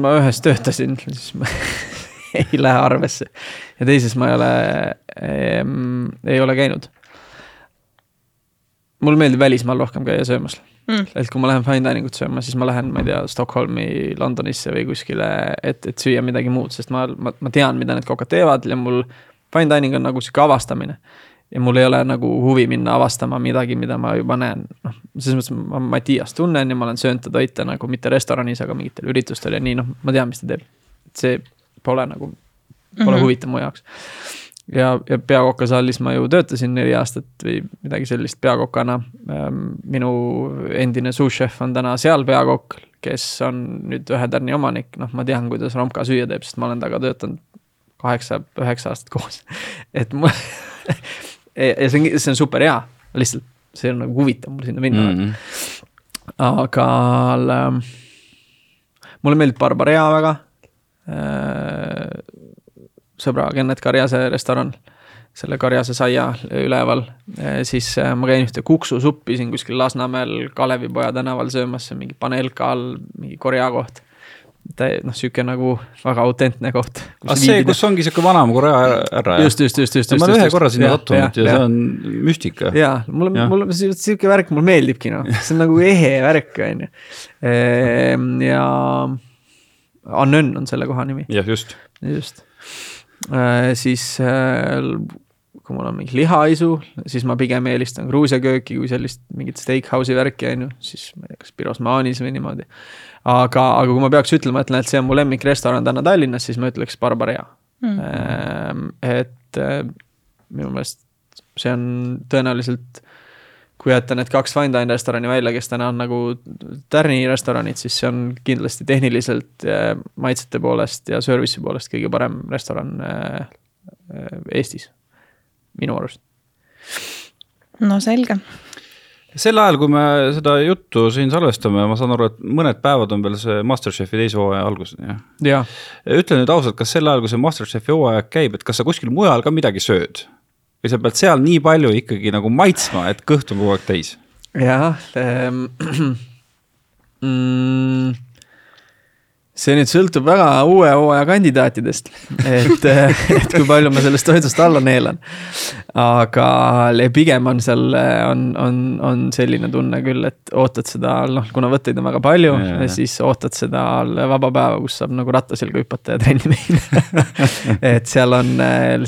ma ühes töötasin, siis ma ei lähe arvesse ja teises ma ei ole, ehm, ei ole käinud. mulle meeldib välismaal rohkem käia söömas mm.. et kui ma lähen fine dining ut sööma, siis ma lähen, ma ei tea, Stockholmi, Londonisse või kuskile, et, et süüa midagi muud, sest ma, ma, ma tean, mida need kokad teevad ja mul fine dining on nagu sihuke avastamine. ja mul ei ole nagu huvi minna avastama midagi, mida ma juba näen, noh, selles mõttes ma Mattias tunnen ja ma olen söönud ta toite nagu mitte restoranis, aga mingitel üritustel ja nii, noh, ma tean, mis ta teeb. see pole nagu, pole mm -hmm. huvitav mu jaoks ja, ja peakokasaalis ma ju töötasin neli aastat või midagi sellist peakokana. Ähm, minu endine sous-chef on täna seal peakokk, kes on nüüd ühe tärni omanik, noh, ma tean, kuidas Romka süüa teeb, sest ma olen temaga töötanud kaheksa, üheksa aastat koos. et ma ja see on, see on super hea, lihtsalt see on nagu huvitav mul sinna minna mm. -hmm. aga ähm, mulle meeldib Barbarea väga äh, sõbra Kennet Karjase restoran, selle Karjase saia üleval, siis äh, ma käin ühte kuksusuppi siin kuskil Lasnamäel Kalevipoja tänaval söömas, see on mingi Panelka all, mingi Korea koht noh, sihuke nagu väga autentne koht. aga see, kus ongi sihuke vanamaa Korea härra? just, just, just, just. ma olen ühe korra sinna sattunud ja, ja see on müstika. ja, mulle, mulle sihuke värk mulle meeldibki noh, see on nagu ehe värk, on ju. Ehm, ja Annön on selle koha nimi. jah, just. just siis äh, kui mul on mingi lihaisu, siis ma pigem eelistan Gruusia kööki kui sellist mingit steakhouse'i värki, on ju, siis ma ei tea, kas Pirosmanis või niimoodi. aga, aga kui ma peaks ütlema, et näed, see on mu lemmikrestoran täna Tallinnas, siis ma ütleks Barbarea mm.. et äh, minu meelest see on tõenäoliselt kui jätta need kaks fine dine restorani välja, kes täna on nagu Tärni restoranid, siis see on kindlasti tehniliselt, maitsete poolest ja service'i poolest kõige parem restoran äh, äh, Eestis, minu arust. no selge sel ajal, kui me seda juttu siin salvestame, ma saan aru, et mõned päevad on veel see Masterchefi teise hooaja algus, jah? ja.. ütle nüüd ausalt, kas sel ajal, kui see Masterchefi hooaeg käib, et kas sa kuskil mujal ka midagi sööd? Või sa pead seal nii palju ikkagi nagu maitsma, et kõht on kogu aeg täis? jah ähm,, mm, see nüüd sõltub väga uue hooaja kandidaatidest, et, et kui palju ma sellest toidust alla neelan. Aga pigem on seal, on, on, on selline tunne küll, et ootad seda, noh, kuna võtteid on väga palju, siis ootad seda vaba päeva, kus saab nagu ratta selga hüpata ja trenni minna. Et seal on,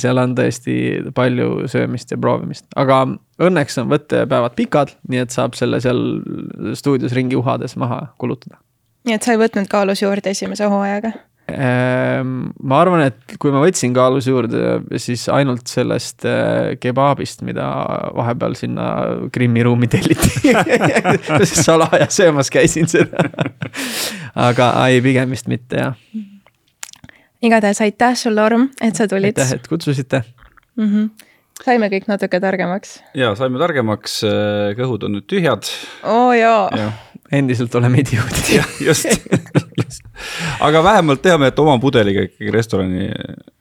seal on tõesti palju söömist ja proovimist, aga õnneks on võttepäevad pikad, nii et saab selle seal stuudios ringi uhades maha kulutada. Nii et sa ei võtnud kaalus juurde esimese hooajaga? Ehm, ma arvan, et kui ma võtsin kaalus juurde, siis ainult sellest äh, kebaabist, mida vahepeal sinna Krimmi ruumi telliti salaja söömas käisin seda aga ei, pigem vist mitte jah. igatahes aitäh sulle, Orm, et sa tulid. aitäh, et kutsusite mm. -hmm saime kõik natuke targemaks. ja saime targemaks, äh, kõhud on nüüd tühjad. oo oh, jaa ja endiselt oleme idioodid. just, just., aga vähemalt teame, et oma pudeliga ikkagi restorani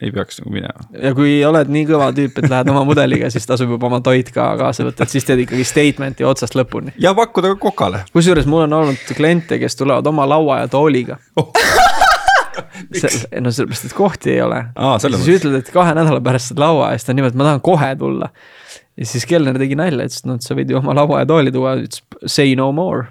ei peaks nagu minema. ja kui oled nii kõva tüüp, et lähed oma pudeliga, siis tasub juba oma toit ka kaasa võtta, et siis teed ikkagi statement'i otsast lõpuni. ja pakkuda ka kokale. kusjuures mul on olnud kliente, kes tulevad oma laua ja tooliga oh. no sellepärast, et kohti ei ole. siis ütled, et kahe nädala pärast saad laua ja siis ta on niimoodi, et ma tahan kohe tulla. ja siis kelner tegi nalja, ütles, et noh, et sa võid ju oma laua ja tooli tuua, ütles say no more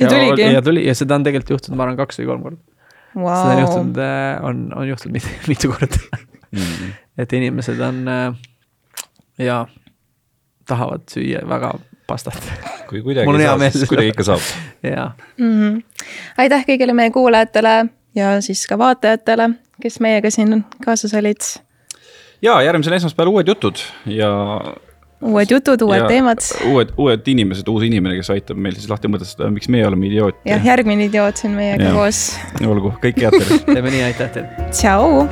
ja tuligi? ja tuli ja seda on tegelikult juhtunud, ma arvan, kaks või kolm korda wow.. seda on juhtunud, äh, on, on juhtunud mitu, mitu korda mm.. et inimesed on äh, ja tahavad süüa väga pastat. kui kuidagi ei saa, siis kuidagi ikka saab. jaa mm. -hmm. aitäh kõigile meie kuulajatele ja siis ka vaatajatele, kes meiega siin kaasas olid. ja järgmisel esmaspäeval uued jutud ja uued jutud, uued ja teemad. uued, uued inimesed, uus inimene, kes aitab meil siis lahti mõtestada, miks meie oleme idioot. jah, järgmine idioot siin meiega ja. koos. olgu, kõike head teile teeme nii, aitäh teile. tšau.